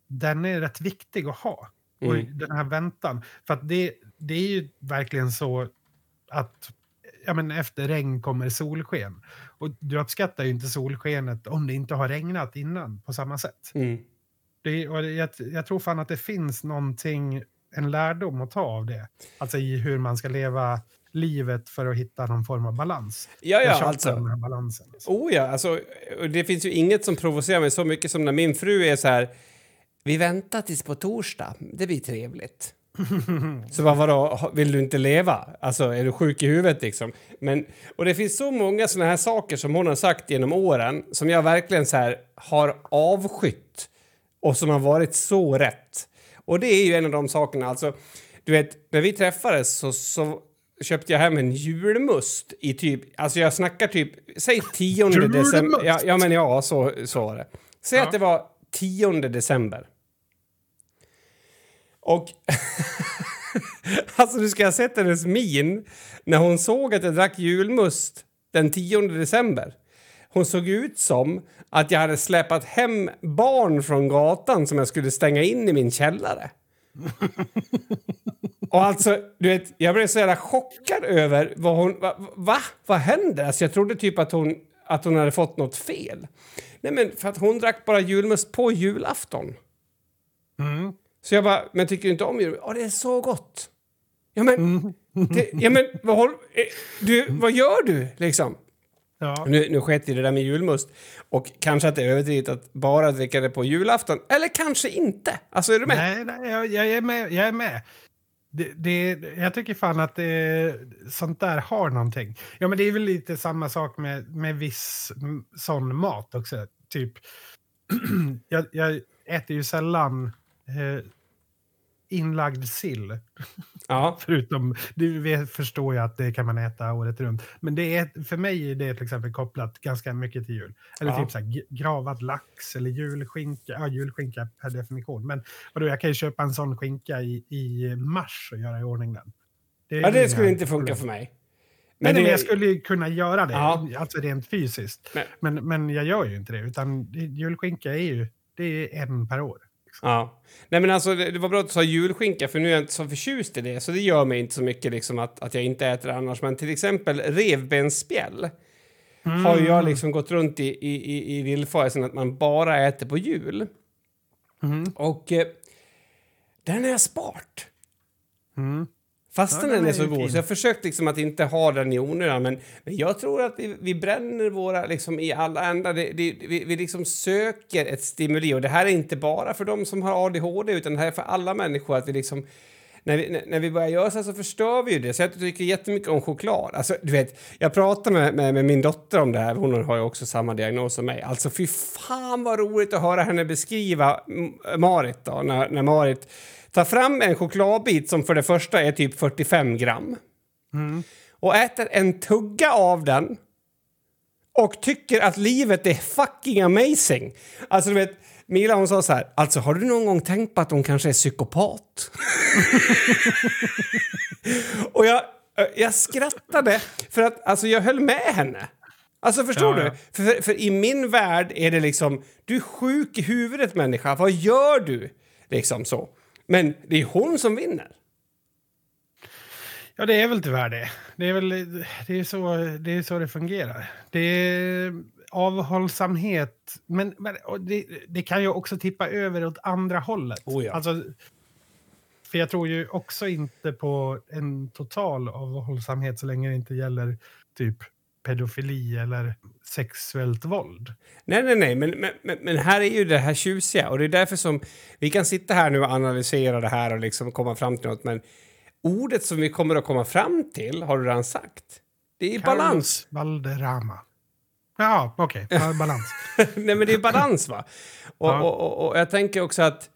den är rätt viktig att ha. Och Mm. den här väntan. För att det, det är ju verkligen så att ja, men efter regn kommer solsken. Och du uppskattar ju inte solskenet om det inte har regnat innan på samma sätt. Mm. Det, och jag, jag tror fan att det finns någonting, en lärdom att ta av det. Alltså i hur man ska leva livet för att hitta någon form av balans. Ja, ja, alltså. Den här balansen. Oh ja, alltså, det finns ju inget som provocerar mig så mycket som när min fru är så här... Vi väntar tills på torsdag, det blir trevligt. *laughs* så vad vadå, vill du inte leva? Alltså, är du sjuk i huvudet liksom? Men, och det finns så många såna här saker som hon har sagt genom åren som jag verkligen så här har avskytt och som har varit så rätt. Och det är ju en av de sakerna, alltså, du vet, när vi träffades så, så köpte jag hem en julmust i typ, alltså jag snackar typ, säg 10 december. Ja, ja men ja, så, så var det. Säg Ja. att det var 10 december. Och *laughs* alltså du ska ha sett hennes min när hon såg att jag drack julmust den 10 december. Hon såg ut som att jag hade släpat hem barn från gatan som jag skulle stänga in i min källare. *laughs* Och alltså, du vet, jag blev så jävla chockad över vad hon... Va? va? Vad händer? Alltså jag trodde typ att hon, att hon hade fått något fel. Nej men för att hon drack bara julmust på julafton. Mm. Så jag bara, men tycker du inte om julmust? Ja, det är så gott. Ja men, det, ja, men vad, håll, eh, du, vad gör du liksom? Ja. Nu, nu sket i det där med julmust. Och kanske att det är överdrivet att bara dricka det på julafton. Eller kanske inte. Alltså är du med? Nej, nej jag, jag är med. Jag, är med. Det, det, jag tycker fan att det, sånt där har någonting. Ja, men det är väl lite samma sak med, med viss sån mat också. Typ, *clears throat* jag, jag äter ju sällan eh, inlagd sill. Ja. *laughs* Förutom, du förstår jag att det kan man äta året runt. Men det är, för mig är det till exempel kopplat ganska mycket till jul. Eller Ja. typ så här, gravad lax eller julskinka. Ja, julskinka per definition. Men vadå, jag kan ju köpa en sån skinka i, i mars och göra i ordning den. är ja, det skulle inte funka problem. för mig. Men men det- jag skulle kunna göra det, Ja. alltså rent fysiskt. Men- Men, men jag gör ju inte det, utan det- julskinka är ju det är en per år. Ja. Nej men alltså det, det var bra att du sa julskinka för nu är jag inte så förtjust i det så det gör mig inte så mycket liksom att, att jag inte äter det annars. Men till exempel revbensspjäll har ju jag liksom gått runt i, i, i, i villfarelsen att man bara äter på jul. Mm. Och eh, den är jag spart. Mm. Fastän Ja, den är är så god. fin. Så jag har försökt liksom att inte ha den i onödan. Men, men jag tror att vi, vi bränner våra liksom i alla ändar. Det, det, vi, vi liksom söker ett stimuli. Och det här är inte bara för de som har ADHD utan det här är för alla människor. Att vi liksom, när, vi, när- vi börjar göra så här så förstör vi ju det. Så jag tycker jättemycket om choklad. Alltså, du vet, jag pratade med, med, med min dotter om det här. Hon har ju också samma diagnos som mig. Alltså fy fan vad roligt att höra henne beskriva Marit då. När, när Marit tar fram en chokladbit som för det första är typ 45 gram och äter en tugga av den och tycker att livet är fucking amazing. Alltså du vet, Mila hon sa så här, alltså har du någon gång tänkt på att hon kanske är psykopat? *laughs* och jag, jag skrattade för att alltså jag höll med henne. Alltså förstår Ja, du? ja. För, för, för i min värld är det liksom, du är sjuk i huvudet människa, vad gör du? Liksom så. Men det är hon som vinner. Ja, det är väl tyvärr det. Det är väl det är så det, är så det fungerar. Det är avhållsamhet, men, men det, det kan ju också tippa över åt andra hållet. Oh ja. alltså, för jag tror ju också inte på en total avhållsamhet så länge det inte gäller typ pedofili eller sexuellt våld. Nej, nej, nej, men, men, men- här är ju det här tjusiga och det är därför som vi kan sitta här nu och analysera det här och liksom komma fram till något, men ordet som vi kommer att komma fram till har du redan sagt. Det är balans. Carlos Valderrama. Ja, okej. Ja, *laughs* balans. nej, men det är balans va? *laughs* Och, Ja. och, och, och jag tänker också att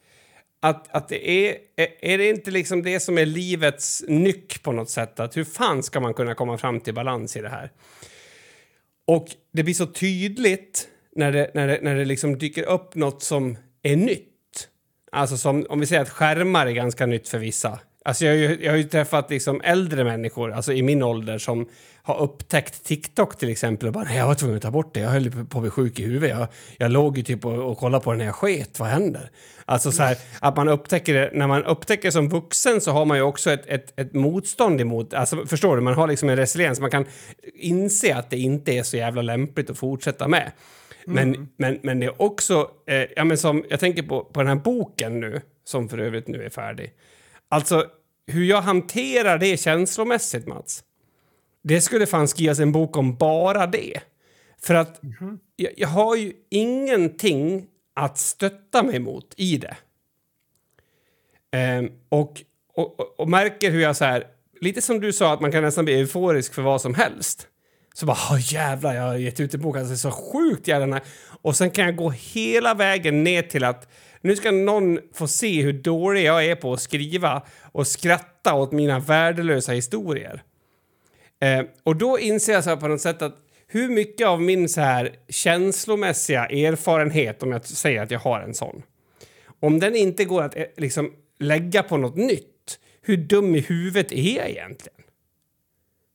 att, att det är, är det inte liksom det som är livets nyck på något sätt? Att hur fan ska man kunna komma fram till balans i det här? Och det blir så tydligt när det, när det, när det liksom dyker upp något som är nytt. Alltså som, om vi säger att skärmar är ganska nytt för vissa. Alltså jag, har ju- jag har ju träffat liksom äldre människor, alltså i min ålder, som har upptäckt TikTok till exempel och bara nej, jag var tvungen att ta bort det, jag höll på att bli sjuk i huvudet. Jag, jag låg ju typ och, och kollade på det när jag sket, vad händer? Alltså så här, att man upptäcker det, när man upptäcker som vuxen så har man ju också ett, ett, ett motstånd emot, alltså förstår du, man har liksom en resiliens, man kan inse att det inte är så jävla lämpligt att fortsätta med. Men, men, men det är också, eh, ja men som, jag tänker på, på den här boken nu, som för övrigt nu är färdig. Alltså, hur jag hanterar det känslomässigt, Mats. Det skulle fan skrivas en bok om bara det. För att jag, jag har ju ingenting att stötta mig mot i det. Ehm, och, och, och- märker hur jag så här, lite som du sa, att man kan nästan bli euforisk för vad som helst. Så bara, åh jävlar, jag har gett ut en bok, alltså så sjukt jävla nice." Och sen kan jag gå hela vägen ner till att nu ska någon få se hur dålig jag är på att skriva och skratta åt mina värdelösa historier. Eh, och då inser jag så här på något sätt att hur mycket av min så här känslomässiga erfarenhet, om jag säger att jag har en sån, om den inte går att eh, liksom lägga på något nytt, hur dum i huvudet är jag egentligen?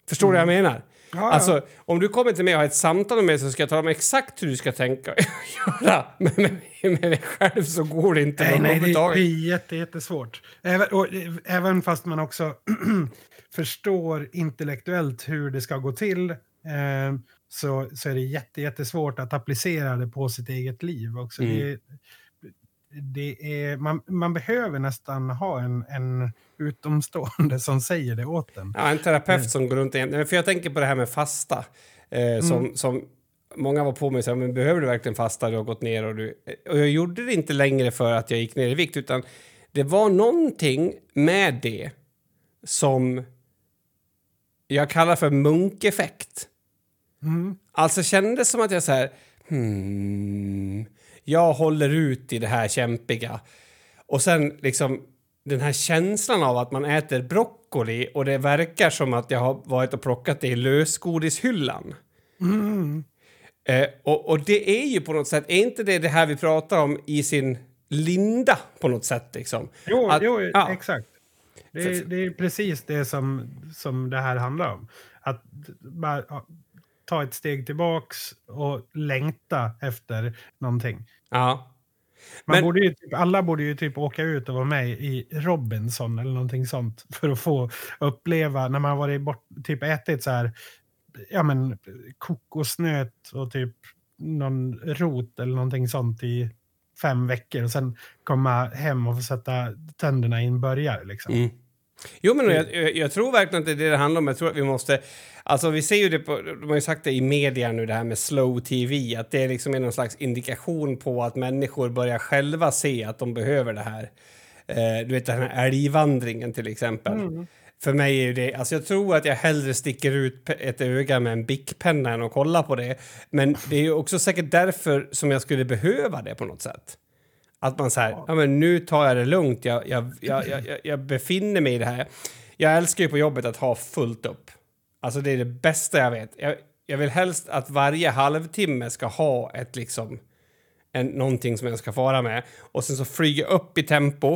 Förstår du vad jag menar? Ja. Alltså, om du kommer till mig och har ett samtal med mig så ska jag tala om exakt hur du ska tänka och *laughs* göra. Men med, med mig själv så går det inte Nej, nej, det är jätte, jättesvårt. Även, och, eh, även fast man också *clears throat* förstår intellektuellt hur det ska gå till eh, så, så är det jätte, jättesvårt att applicera det på sitt eget liv också. Mm. Det, det är, man, man behöver nästan ha en, en utomstående *laughs* som säger det åt en. Ja, en terapeut som går runt igen. För jag tänker på det här med fasta. Eh, som, som många var på mig och sa, men behöver du verkligen fasta? Du har gått ner och du... Och jag gjorde det inte längre för att jag gick ner i vikt, utan det var någonting med det som jag kallar för munkeffekt. Alltså kändes som att jag så här, hmm, jag håller ut i det här kämpiga. Och sen liksom den här känslan av att man äter broccoli och det verkar som att jag har varit och plockat det i lösgodishyllan. Eh, och, och det är ju på något sätt, är inte det det här vi pratar om i sin linda på något sätt liksom? Jo, Att- jo ja. exakt. Det är, det är precis det som, som det här handlar om. Att bara ta ett steg tillbaks och längta efter någonting. Ja. Man Men- borde ju typ, alla borde ju typ åka ut och vara med i Robinson eller någonting sånt *laughs* för att få uppleva när man varit bort, typ ätit så här, ja men kokosnöt och typ någon rot eller någonting sånt i fem veckor och sen komma hem och få sätta tänderna i en burgare liksom. Mm. Jo, men jag, jag, jag tror verkligen att det är det det handlar om. Jag tror att vi måste... Alltså, vi ser ju det på... De har ju sagt det i media nu, det här med slow tv. Att det liksom är någon slags indikation på att människor börjar själva se att de behöver det här. Eh, du vet, den här älgvandringen till exempel. För mig är det... Alltså, jag tror att jag hellre sticker ut ett öga med en bickpenna än att kolla på det. Men det är ju också säkert därför som jag skulle behöva det på något sätt. Att man säger, ja men nu tar jag det lugnt, jag, jag, jag, jag, jag- jag befinner mig i det här. Jag älskar ju på jobbet att ha fullt upp. Alltså det är det bästa jag vet. Jag, jag vill helst att varje halvtimme ska ha ett liksom, en, någonting som jag ska fara med. Och sen så flyger jag upp i tempo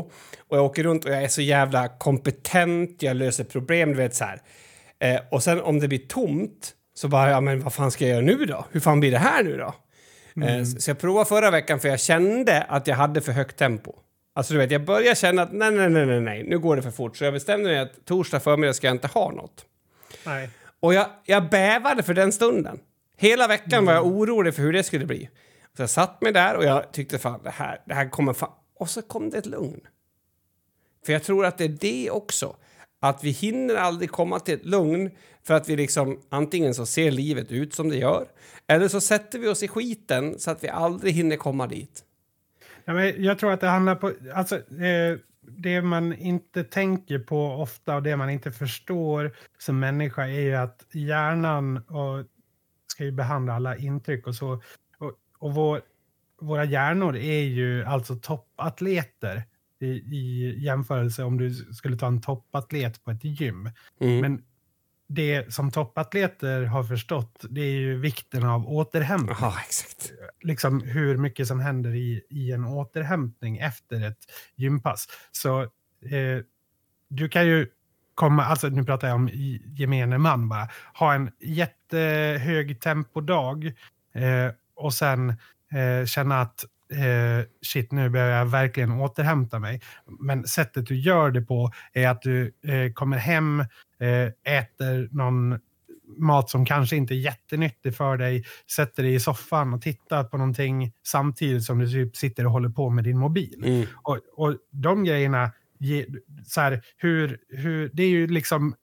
och jag åker runt och jag är så jävla kompetent, jag löser problem, du vet så här. Eh, och sen om det blir tomt så bara, ja men vad fan ska jag göra nu då? Hur fan blir det här nu då? Eh, så- Så jag provade förra veckan för jag kände att jag hade för högt tempo. Alltså du vet, jag började känna att nej, nej, nej, nej, nej, nu går det för fort. Så jag bestämde mig att torsdag förmiddag ska jag inte ha något. Nej. Och jag, jag bävade för den stunden. Hela veckan var jag orolig för hur det skulle bli. Så jag satt mig där och jag tyckte fan det här, det här kommer fan... Och så kom det ett lugn. För jag tror att det är det också. Att vi hinner aldrig komma till ett lugn för att vi liksom antingen så ser livet ut som det gör eller så sätter vi oss i skiten så att vi aldrig hinner komma dit. Ja, men jag tror att det handlar på... Alltså, eh, det man inte tänker på ofta och det man inte förstår som människa är ju att hjärnan och, ska ju behandla alla intryck och så. Och, och vår, våra hjärnor är ju alltså toppatleter i, i jämförelse om du skulle ta en toppatlet på ett gym. Mm. Men det som toppatleter har förstått, det är ju vikten av återhämtning. Ja, exakt. Liksom hur mycket som händer i, i en återhämtning efter ett gympass. Så eh, du kan ju komma, alltså nu pratar jag om gemene man bara, ha en jättehög tempodag eh, och sen eh, känna att eh, shit, nu behöver jag verkligen återhämta mig. Men sättet du gör det på är att du eh, kommer hem, eh, äter någon mat som kanske inte är jättenyttig för dig, sätter dig i soffan och tittar på någonting samtidigt som du typ sitter och håller på med din mobil. Mm. Och, och de grejerna, ge, så här, hur, hur, det är ju liksom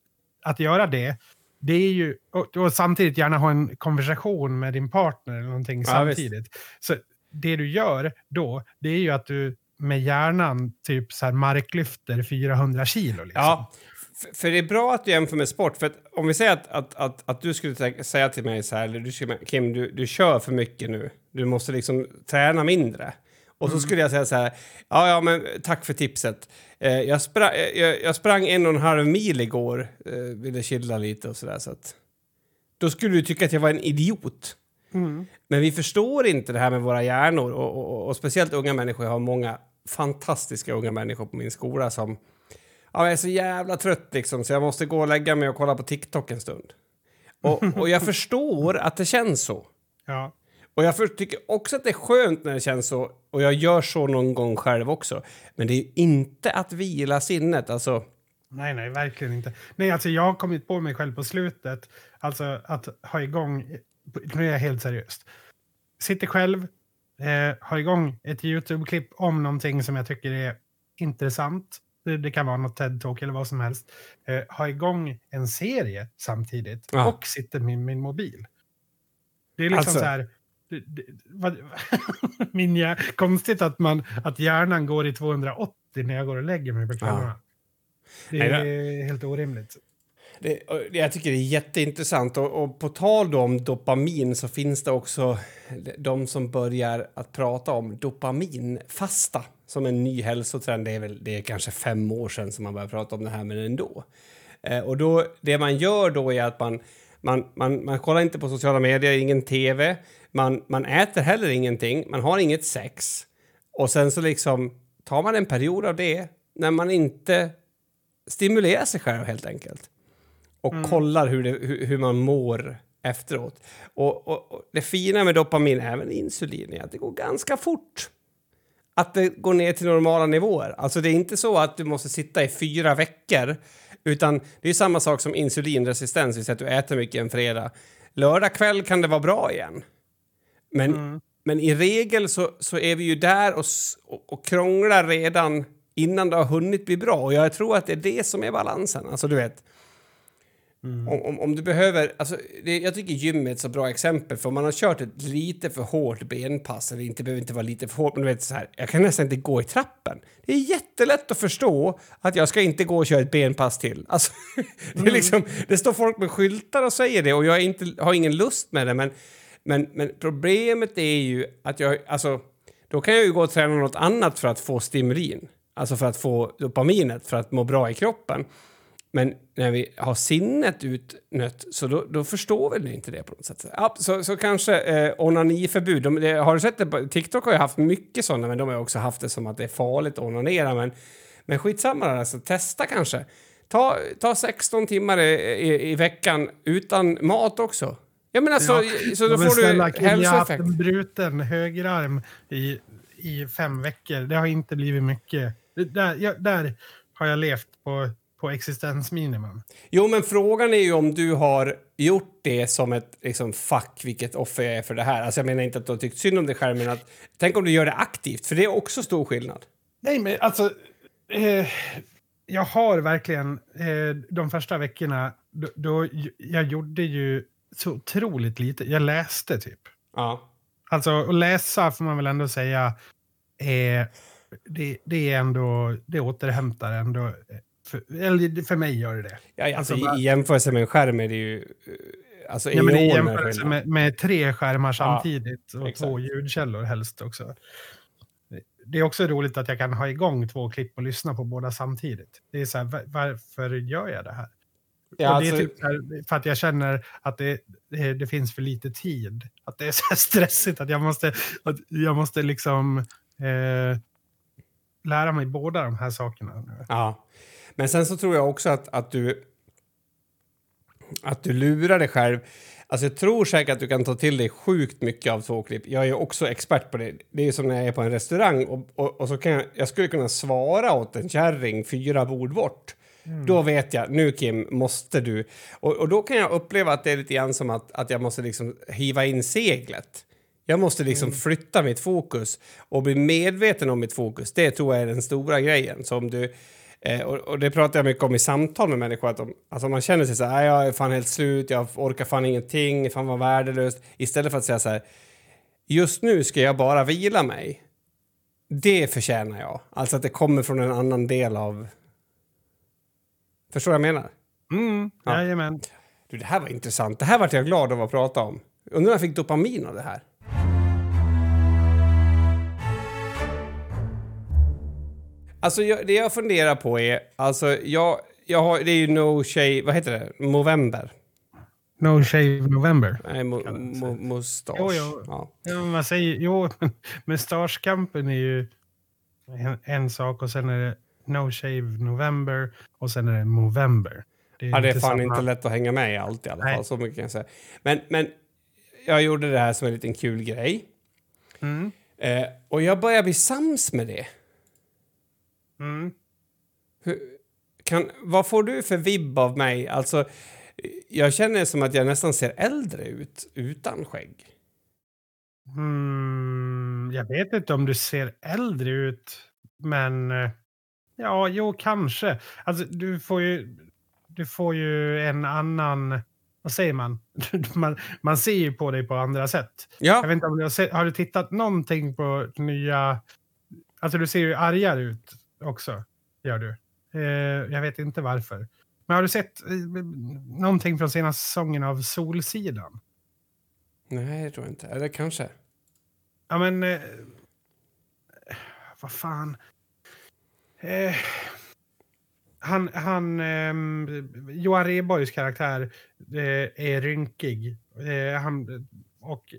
att göra det, det är ju, och, och samtidigt gärna ha en konversation med din partner eller någonting Ja, samtidigt. Så det du gör då, det är ju att du med hjärnan typ så här marklyfter 400 kilo. Liksom. Ja, för det är bra att du jämför med sport. För att om vi säger att, att, att, att du skulle säga till mig så här, du Kim, du, du kör för mycket nu. Du måste liksom träna mindre. Och så skulle jag säga så här, ja, ja, men tack för tipset. Eh, jag, spra jag, jag sprang en och en halv mil igår, eh, ville chilla lite och sådär. Så att, då skulle du tycka att jag var en idiot. Men vi förstår inte det här med våra hjärnor och, och, och speciellt unga människor. Jag har många fantastiska unga människor på min skola som Ja, jag är så jävla trött liksom så jag måste gå och lägga mig och kolla på TikTok en stund. Och, och jag förstår att det känns så. Ja. Och jag tycker också att det är skönt när det känns så. Och jag gör så någon gång själv också. Men det är ju inte att vila sinnet. Alltså, Nej, nej, verkligen inte. Nej, alltså jag har kommit på mig själv på slutet, alltså att ha igång, nu är jag helt seriöst, sitter själv, eh, har igång ett YouTube-klipp om någonting som jag tycker är intressant. Det, det kan vara något TED-talk eller vad som helst. Eh, ha igång en serie samtidigt Ja. och sitter med min mobil. Det är liksom Alltså- så här... Det, det, vad, *laughs* min hjär, konstigt att, man, att hjärnan går i 280 när jag går och lägger mig på kvällarna. Det Nej, är helt orimligt det, jag tycker det är jätteintressant. Och, och på tal då om dopamin så finns det också de som börjar att prata om dopaminfasta som en ny hälsotrend. Det är väl det är kanske fem år sedan som man började prata om det här, men ändå. Eh, och då, det man gör då är att man, man, man, man kollar inte på sociala medier, ingen tv, man, man äter heller ingenting, man har inget sex. Och sen så liksom tar man en period av det när man inte stimulerar sig själv helt enkelt. Och kollar hur, det, hur, hur man mår efteråt. Och, och, och det fina med dopamin, även insulin, är att det går ganska fort. Att det går ner till normala nivåer. Alltså det är inte så att du måste sitta i fyra veckor. Utan det är samma sak som insulinresistens, det vill säga att du äter mycket en fredag. Lördag kväll kan det vara bra igen. Men, men i regel så, så är vi ju där och, och krånglar redan innan det har hunnit bli bra. Och jag tror att det är det som är balansen. Alltså du vet, om, om, om du behöver... Alltså, det, jag tycker gym är ett så bra exempel. För om man har kört ett lite för hårt benpass, eller inte behöver inte vara lite för hårt, men du vet så här, jag kan nästan inte gå i trappen. Det är jättelätt att förstå att jag ska inte gå och köra ett benpass till. Alltså, *laughs* det, är liksom, det står folk med skyltar och säger det och jag inte, har ingen lust med det, men, men, men problemet är ju att jag... Alltså, då kan jag ju gå och träna något annat för att få stimulin. Alltså för att få dopaminet, för att må bra i kroppen. Men när vi har sinnet utnött så då, då förstår väl inte det på något sätt. Ja, så, så kanske eh, onaniförbud. De, det, har du sett det? på- TikTok har ju haft mycket sådana, men de har också haft det som att det är farligt att onanera. Men, men skitsamma, alltså, testa kanske. Ta, ta 16 timmar i, i, i veckan utan mat också. Ja, men alltså, så då får snälla, du Kim, Jag har haft hälsoeffekt. en bruten högerarm i, i fem veckor. Det har inte blivit mycket. Det, där, jag, där har jag levt på, på existensminimum. Jo, men frågan är ju om du har gjort det som ett liksom, fuck vilket offer jag är för det här. Alltså jag menar inte att du har tyckt synd om dig själv, men att tänk om du gör det aktivt, för det är också stor skillnad. Nej, men alltså... Eh, jag har verkligen eh, de första veckorna, då, då jag gjorde ju så otroligt lite. Jag läste typ. Ja. Alltså att läsa får man väl ändå säga, eh, det, det är ändå, det återhämtar ändå. För, eller för mig gör det det. Ja, alltså, Alltså, i, jämförelse med en skärm är det ju... eh, Alltså, Ja, men i jämförelse med, med tre skärmar samtidigt och exakt. två ljudkällor helst också. det är också roligt att jag kan ha igång två klipp och lyssna på båda samtidigt. Det är så här, va- varför gör jag det här? Ja, och det är alltså- typ här, för att jag känner att det, det, det finns för lite tid. Att det är så *laughs* stressigt att jag måste, att jag måste liksom eh, lära mig båda de här sakerna. nu. Ja. Men sen så tror jag också att, att du att du lurar dig själv. Alltså jag tror säkert att du kan ta till dig sjukt mycket av tvåklipp. Jag är också expert på det. Det är som när jag är på en restaurang och, och, och så kan jag, jag skulle kunna svara åt en kärring fyra bord bort. Då vet jag, nu Kim, måste du. Och, och då kan jag uppleva att det är lite grann som att, att jag måste liksom hiva in seglet. Jag måste liksom flytta mitt fokus och bli medveten om mitt fokus. Det tror jag är den stora grejen. Som du, eh, och, och det pratar jag mycket om i samtal med människor. Att om, alltså man känner sig så här, "Nej, jag är fan helt slut, jag orkar fan ingenting, fan vad värdelöst. Istället för att säga så här, just nu ska jag bara vila mig. Det förtjänar jag. Alltså att det kommer från en annan del av... Förstår du vad jag menar? Mm, Ja. Jajamän. Du, det här var intressant. Det här vart jag glad av att prata om. Undrar om jag fick dopamin av det här. Alltså, jag, det jag funderar på är... Alltså, jag, jag har, det är ju No Shave... Vad heter det? November? No Shave November. Nej, mo, mo, mustasch. Jo, jo. Ja. Ja, men man säger, jo, *laughs* Mustaschkampen är ju en, en sak och sen är det No Shave November och sen är det Movember. ja, det är fan samma- inte lätt att hänga med i allt i alla Nej. fall. Så mycket kan jag säga. Men, men jag gjorde det här som en liten kul grej. Mm. Eh, och jag börjar bli sams med det. Mm. Kan, vad får du för vibb av mig? Alltså, jag känner som att jag nästan ser äldre ut utan skägg. Mm, jag vet inte om du ser äldre ut, men eh, ja, jo, kanske. Alltså, du får ju, du får ju en annan, vad säger man? *laughs* man? Man ser ju på dig på andra sätt. Jag Ja, vet inte om du har, har du tittat någonting på nya, alltså du ser ju argare ut också, gör du. Eh, jag vet inte varför. Men har du sett eh, någonting från senaste säsongen av Solsidan? nej, det tror jag inte. Eller kanske. Ja, men... Eh, vad fan. Eh, han, han ehm, Johan Rheborgs karaktär eh, är rynkig. Eh, han, och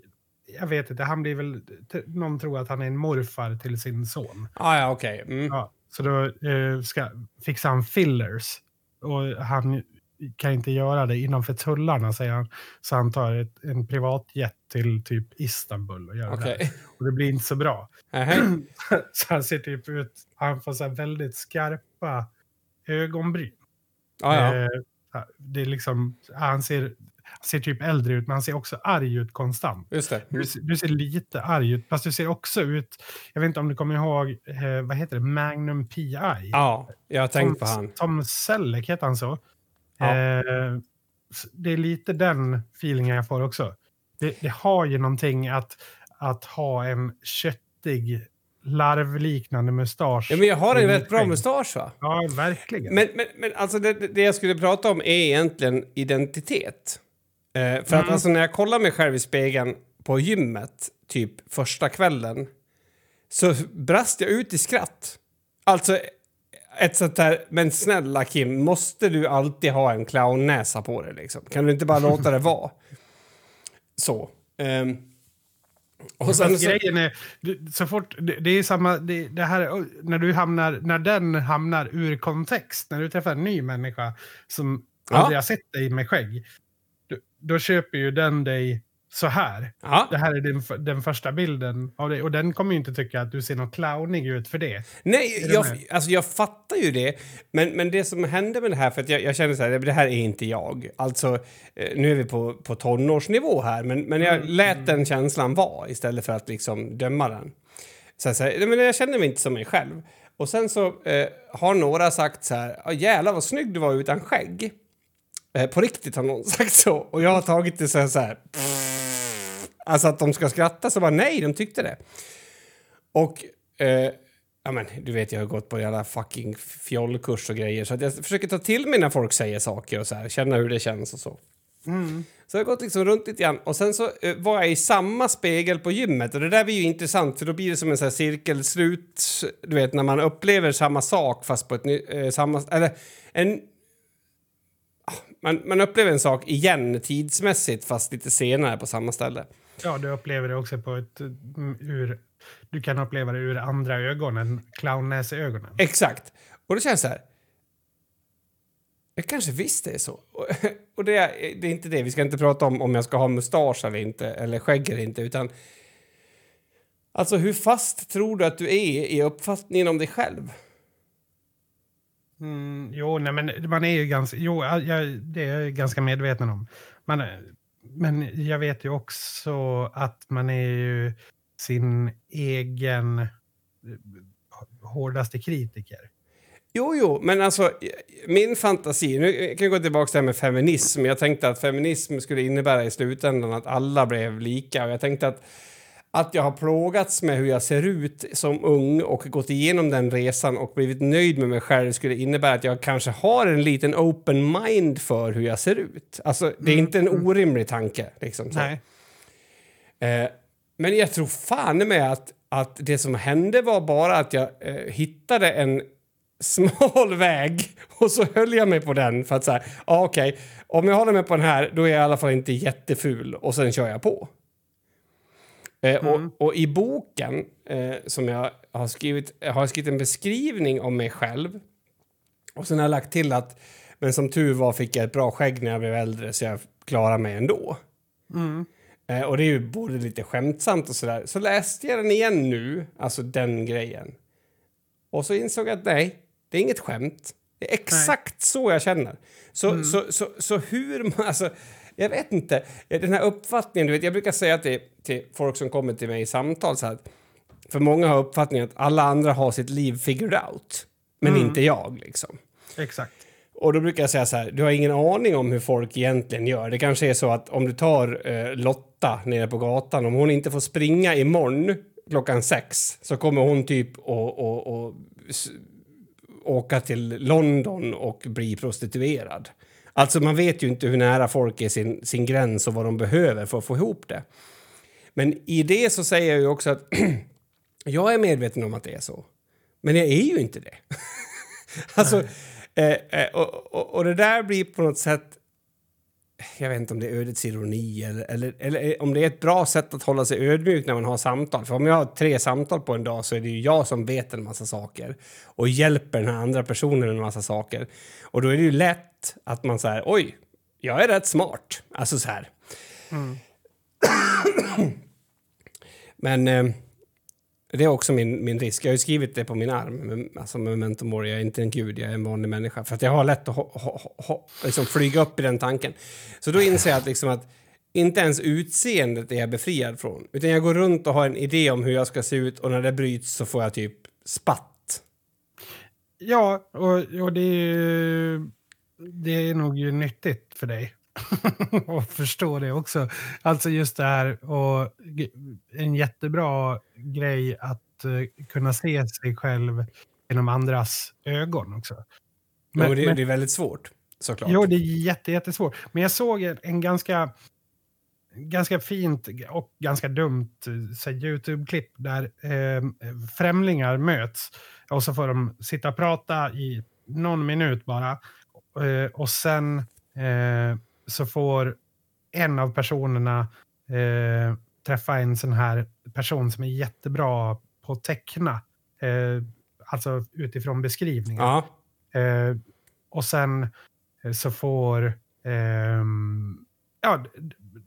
jag vet inte, han blir väl... Någon tror att han är en morfar till sin son. Ah, ja, okej. Mm. Ja, så då eh, ska, fixar han fillers. Och han kan inte göra det innanför tullarna, säger han. Så han tar ett, en privatjet till typ Istanbul och gör det. Okej. där. Och det blir inte så bra. Nähä. *clears throat* så han ser typ ut, han får så väldigt skarpa ögonbryn. Ah, ja. Eh, det är liksom, han ser, han ser typ äldre ut, men han ser också arg ut konstant. Just det. Du, ser- du ser lite arg ut, fast du ser också ut, jag vet inte om du kommer ihåg, eh, vad heter det, Magnum P.I. Ja, jag har tänkt på han. Tom Selleck, heter han så? Ja. Eh, det är lite den feelingen jag får också. Det, det har ju någonting att, att ha en köttig, larvliknande mustasch. Ja, men jag har en rätt bra mustasch, va? Ja, verkligen. Men, men, men alltså det- det jag skulle prata om är egentligen identitet. Eh, för Mm. att alltså när jag kollar mig själv i spegeln på gymmet, typ första kvällen, så brast jag ut i skratt. Alltså ett sånt där, men snälla Kim, måste du alltid ha en clownnäsa på dig liksom? Kan du inte bara låta det *laughs* vara? Så. Ehm, och sen så, grejen är, så fort, det, det är samma, det, det här, när du hamnar, när den hamnar ur kontext, när du träffar en ny människa som Ja. aldrig har sett dig med skägg, då, köper ju den dig så här. ja. Det här är den, den första bilden av dig och den kommer ju inte tycka att du ser något clownig ut för det. Nej, jag, alltså jag fattar ju det. Men, men det som hände med det här, för att jag, jag känner så här, det här är inte jag. Alltså, eh, nu är vi på, på tonårsnivå här, men, men jag lät den känslan vara istället för att liksom döma den. Så jag, säger, nej, men jag känner mig inte som mig själv. Och sen så eh, har några sagt så här, "Ja, jävlar vad snygg du var utan skägg. Eh, på riktigt har någon *laughs* sagt så. Och jag har tagit det så här, så här Alltså att de ska skratta, så bara nej, de tyckte det. Och eh, ja, men, du vet, jag har gått på jävla fucking fjollkurs och grejer så att jag försöker ta till mig när folk säger saker och så här, känna hur det känns och så. Mm. Så jag har gått liksom runt lite grann och sen så eh, var jag i samma spegel på gymmet och det där blir ju intressant för då blir det som en sån här cirkelslut, du vet när man upplever samma sak fast på ett nytt, eh, samma, eller en, man, man upplever en sak igen tidsmässigt fast lite senare på samma ställe. Ja, du upplever det också på ett mm, ur... Du kan uppleva det ur andra ögon än clownnäsögonen. Exakt. Och då känns det så här. Jag kanske visst det är så. Och- *laughs* Och det är, det är inte det. Vi ska inte prata om om jag ska ha mustasch eller inte, eller skägg eller inte, utan... Alltså, hur fast tror du att du är i uppfattningen om dig själv? Mm, jo, nej, men man är ju ganska... Jo, jag, det är jag ganska medveten om. Man, men jag vet ju också att man är ju sin egen eh, hårdaste kritiker. Jo, jo, men alltså min fantasi... Nu kan jag gå tillbaka till det här med feminism. Jag tänkte att feminism skulle innebära i slutändan att alla blev lika. Och jag tänkte att, att jag har plågats med hur jag ser ut som ung och gått igenom den resan och blivit nöjd med mig själv skulle innebära att jag kanske har en liten open mind för hur jag ser ut. Alltså, det är inte en orimlig tanke. Liksom, så. Nej. Eh, men jag tror fan med att, att det som hände var bara att jag eh, hittade en *laughs* smal väg och så höll jag mig på den för att säga, ja okej, om jag håller mig på den här då är jag i alla fall inte jätteful och sen kör jag på. Eh, och, och i boken eh, som jag har skrivit, jag har skrivit en beskrivning om mig själv och sen har jag lagt till att men som tur var fick jag ett bra skägg när jag blev äldre så jag klarade mig ändå. Eh, och det är ju både lite skämtsamt och sådär. Så läste jag den igen nu, alltså den grejen. Och så insåg jag att nej, det är inget skämt. Det är exakt så jag känner. Så, så, så, så hur man, alltså, jag vet inte, den här uppfattningen, du vet, jag brukar säga till, till folk som kommer till mig i samtal så här, för många har uppfattningen att alla andra har sitt liv figured out, men inte jag liksom. Exakt. Och då brukar jag säga så här, du har ingen aning om hur folk egentligen gör. Det kanske är så att om du tar eh, Lotta nere på gatan, om hon inte får springa imorgon klockan sex så kommer hon typ och, och, s- åka till London och bli prostituerad. Alltså man vet ju inte hur nära folk är sin, sin gräns och vad de behöver för att få ihop det. Men i det så säger jag ju också att *clears throat* jag är medveten om att det är så. Men jag är ju inte det. *laughs* alltså, eh, eh, och, och, och det där blir på något sätt... Jag vet inte om det är ödets ironi eller, eller, eller om det är ett bra sätt att hålla sig ödmjuk när man har samtal. För om jag har tre samtal på en dag så är det ju jag som vet en massa saker och hjälper den här andra personen en massa saker. Och då är det ju lätt att man säger oj, jag är rätt smart. Alltså så här. Men eh, det är också min, min risk. Jag har ju skrivit det på min arm, alltså memento mori, jag är inte en gud, jag är en vanlig människa. För att jag har lätt att ho, ho, ho, liksom flyga upp i den tanken. Så då inser jag att, liksom att inte ens utseendet är jag befriad från. Utan jag går runt och har en idé om hur jag ska se ut och när det bryts så får jag typ spatt. Ja, och, och det, är, ju- det är nog ju nyttigt för dig *laughs* att förstå det också. Alltså just det här och en jättebra grej att eh, kunna se sig själv genom andras ögon också. Men, Men- det, men- det är väldigt svårt, såklart. Jo, det är jätte, jättesvårt. Men jag såg en- ganska, ganska fint och ganska dumt eh, YouTube-klipp där eh, främlingar möts och så får de sitta och prata i någon minut bara. Eh, och sen eh, så får en av personerna eh, träffa en sån här person som är jättebra på att teckna. Eh, alltså utifrån beskrivningar. Ja, Eh, och sen eh, så får... ehm, ja,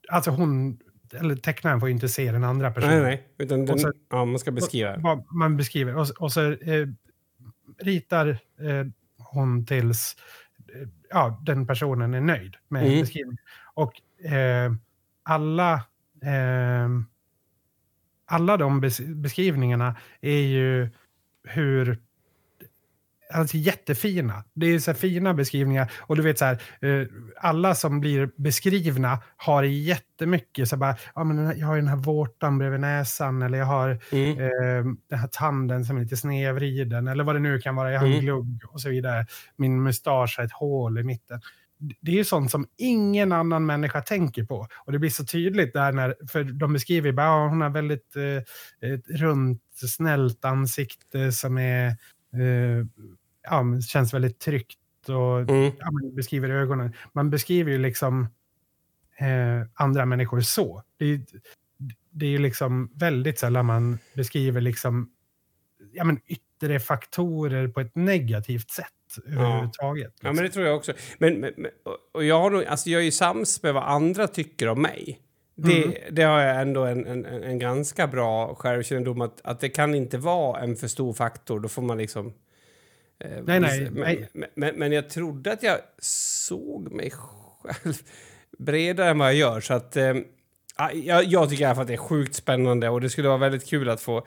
alltså hon... Eller tecknaren får ju inte se den andra personen. nej, nej. Utan den, Och så- ja, man ska beskriva. Vad man beskriver. Och, och så eh, ritar eh, hon tills ja, den personen är nöjd med Mm. beskrivningen. Och eh, alla, eh, alla de bes- beskrivningarna är ju hur Alltså jättefina. Det är så här fina beskrivningar. Och du vet så här, eh, alla som blir beskrivna har jättemycket så bara, ja men här, jag har ju den här vårtan bredvid näsan eller jag har Mm. eh, den här tanden som är lite snedvriden eller vad det nu kan vara. Jag har en Mm. glugg och så vidare. Min mustasch har ett hål i mitten. det är ju sånt som ingen annan människa tänker på. Och det blir så tydligt där när, för de beskriver ju bara, ja, hon har väldigt eh, ett runt, snällt ansikte som är, eh, ja, känns väldigt tryggt och Mm. ja, man beskriver ögonen. Man beskriver ju liksom eh, andra människor så. Det är, det är ju liksom väldigt sällan man beskriver liksom, ja, men yttre faktorer på ett negativt sätt överhuvudtaget. Ja, men liksom. det tror jag också. Men, men, men- och- jag, har nog, alltså jag är ju sams med vad andra tycker om mig. Det, Mm. det har jag ändå en, en, en en ganska bra självkännedom att, att det kan inte vara en för stor faktor. Då får man liksom... eh, Nej, nej, men, nej. Men, men, men jag trodde att jag såg mig själv bredare än vad jag gör. Så att, eh, ja, jag, jag tycker i alla fall att det är sjukt spännande och det skulle vara väldigt kul att få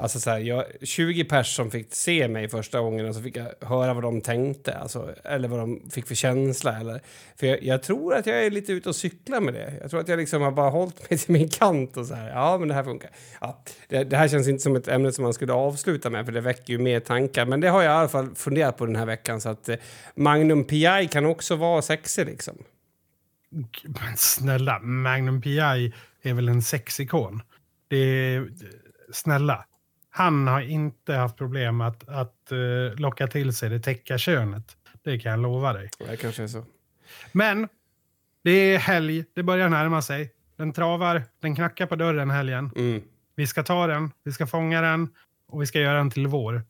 Alltså så här, jag, 20 pers som fick se mig första gången och så fick jag höra vad de tänkte, alltså, eller vad de fick för känsla. Eller, för jag, jag tror att jag är lite ute och cyklar med det. Jag tror att jag liksom har bara hållit mig till min kant och så här, ja men det här funkar. Ja, det, det här känns inte som ett ämne som man skulle avsluta med för det väcker ju mer tankar. Men det har jag i alla fall funderat på den här veckan så att eh, Magnum PI kan också vara sexig liksom. Men snälla, Magnum PI är väl en sexikon? Det är, eh, snälla, han har inte haft problem att, att eh, locka till sig det täcka könet. Det kan jag lova dig. Det kanske är så. Men det är helg, det börjar närma sig. Den travar, den knackar på dörren helgen. Mm. Vi ska ta den, vi ska fånga den och vi ska göra den till vår.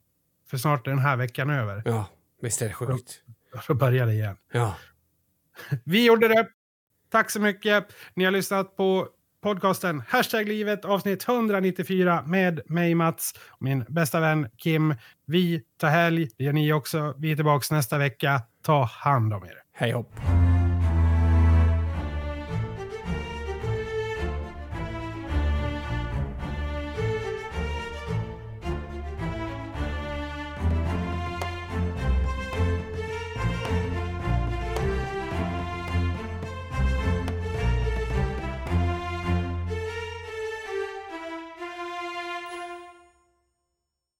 För snart är den här veckan över. Ja, visst är det sjukt. Och så börjar det igen. Ja. Vi gjorde det. Tack så mycket. Ni har lyssnat på podcasten Hashtag livet avsnitt 194 med mig Mats och min bästa vän Kim. Vi tar helg, det gör ni också. Vi är tillbaka nästa vecka. Ta hand om er. Hej hopp.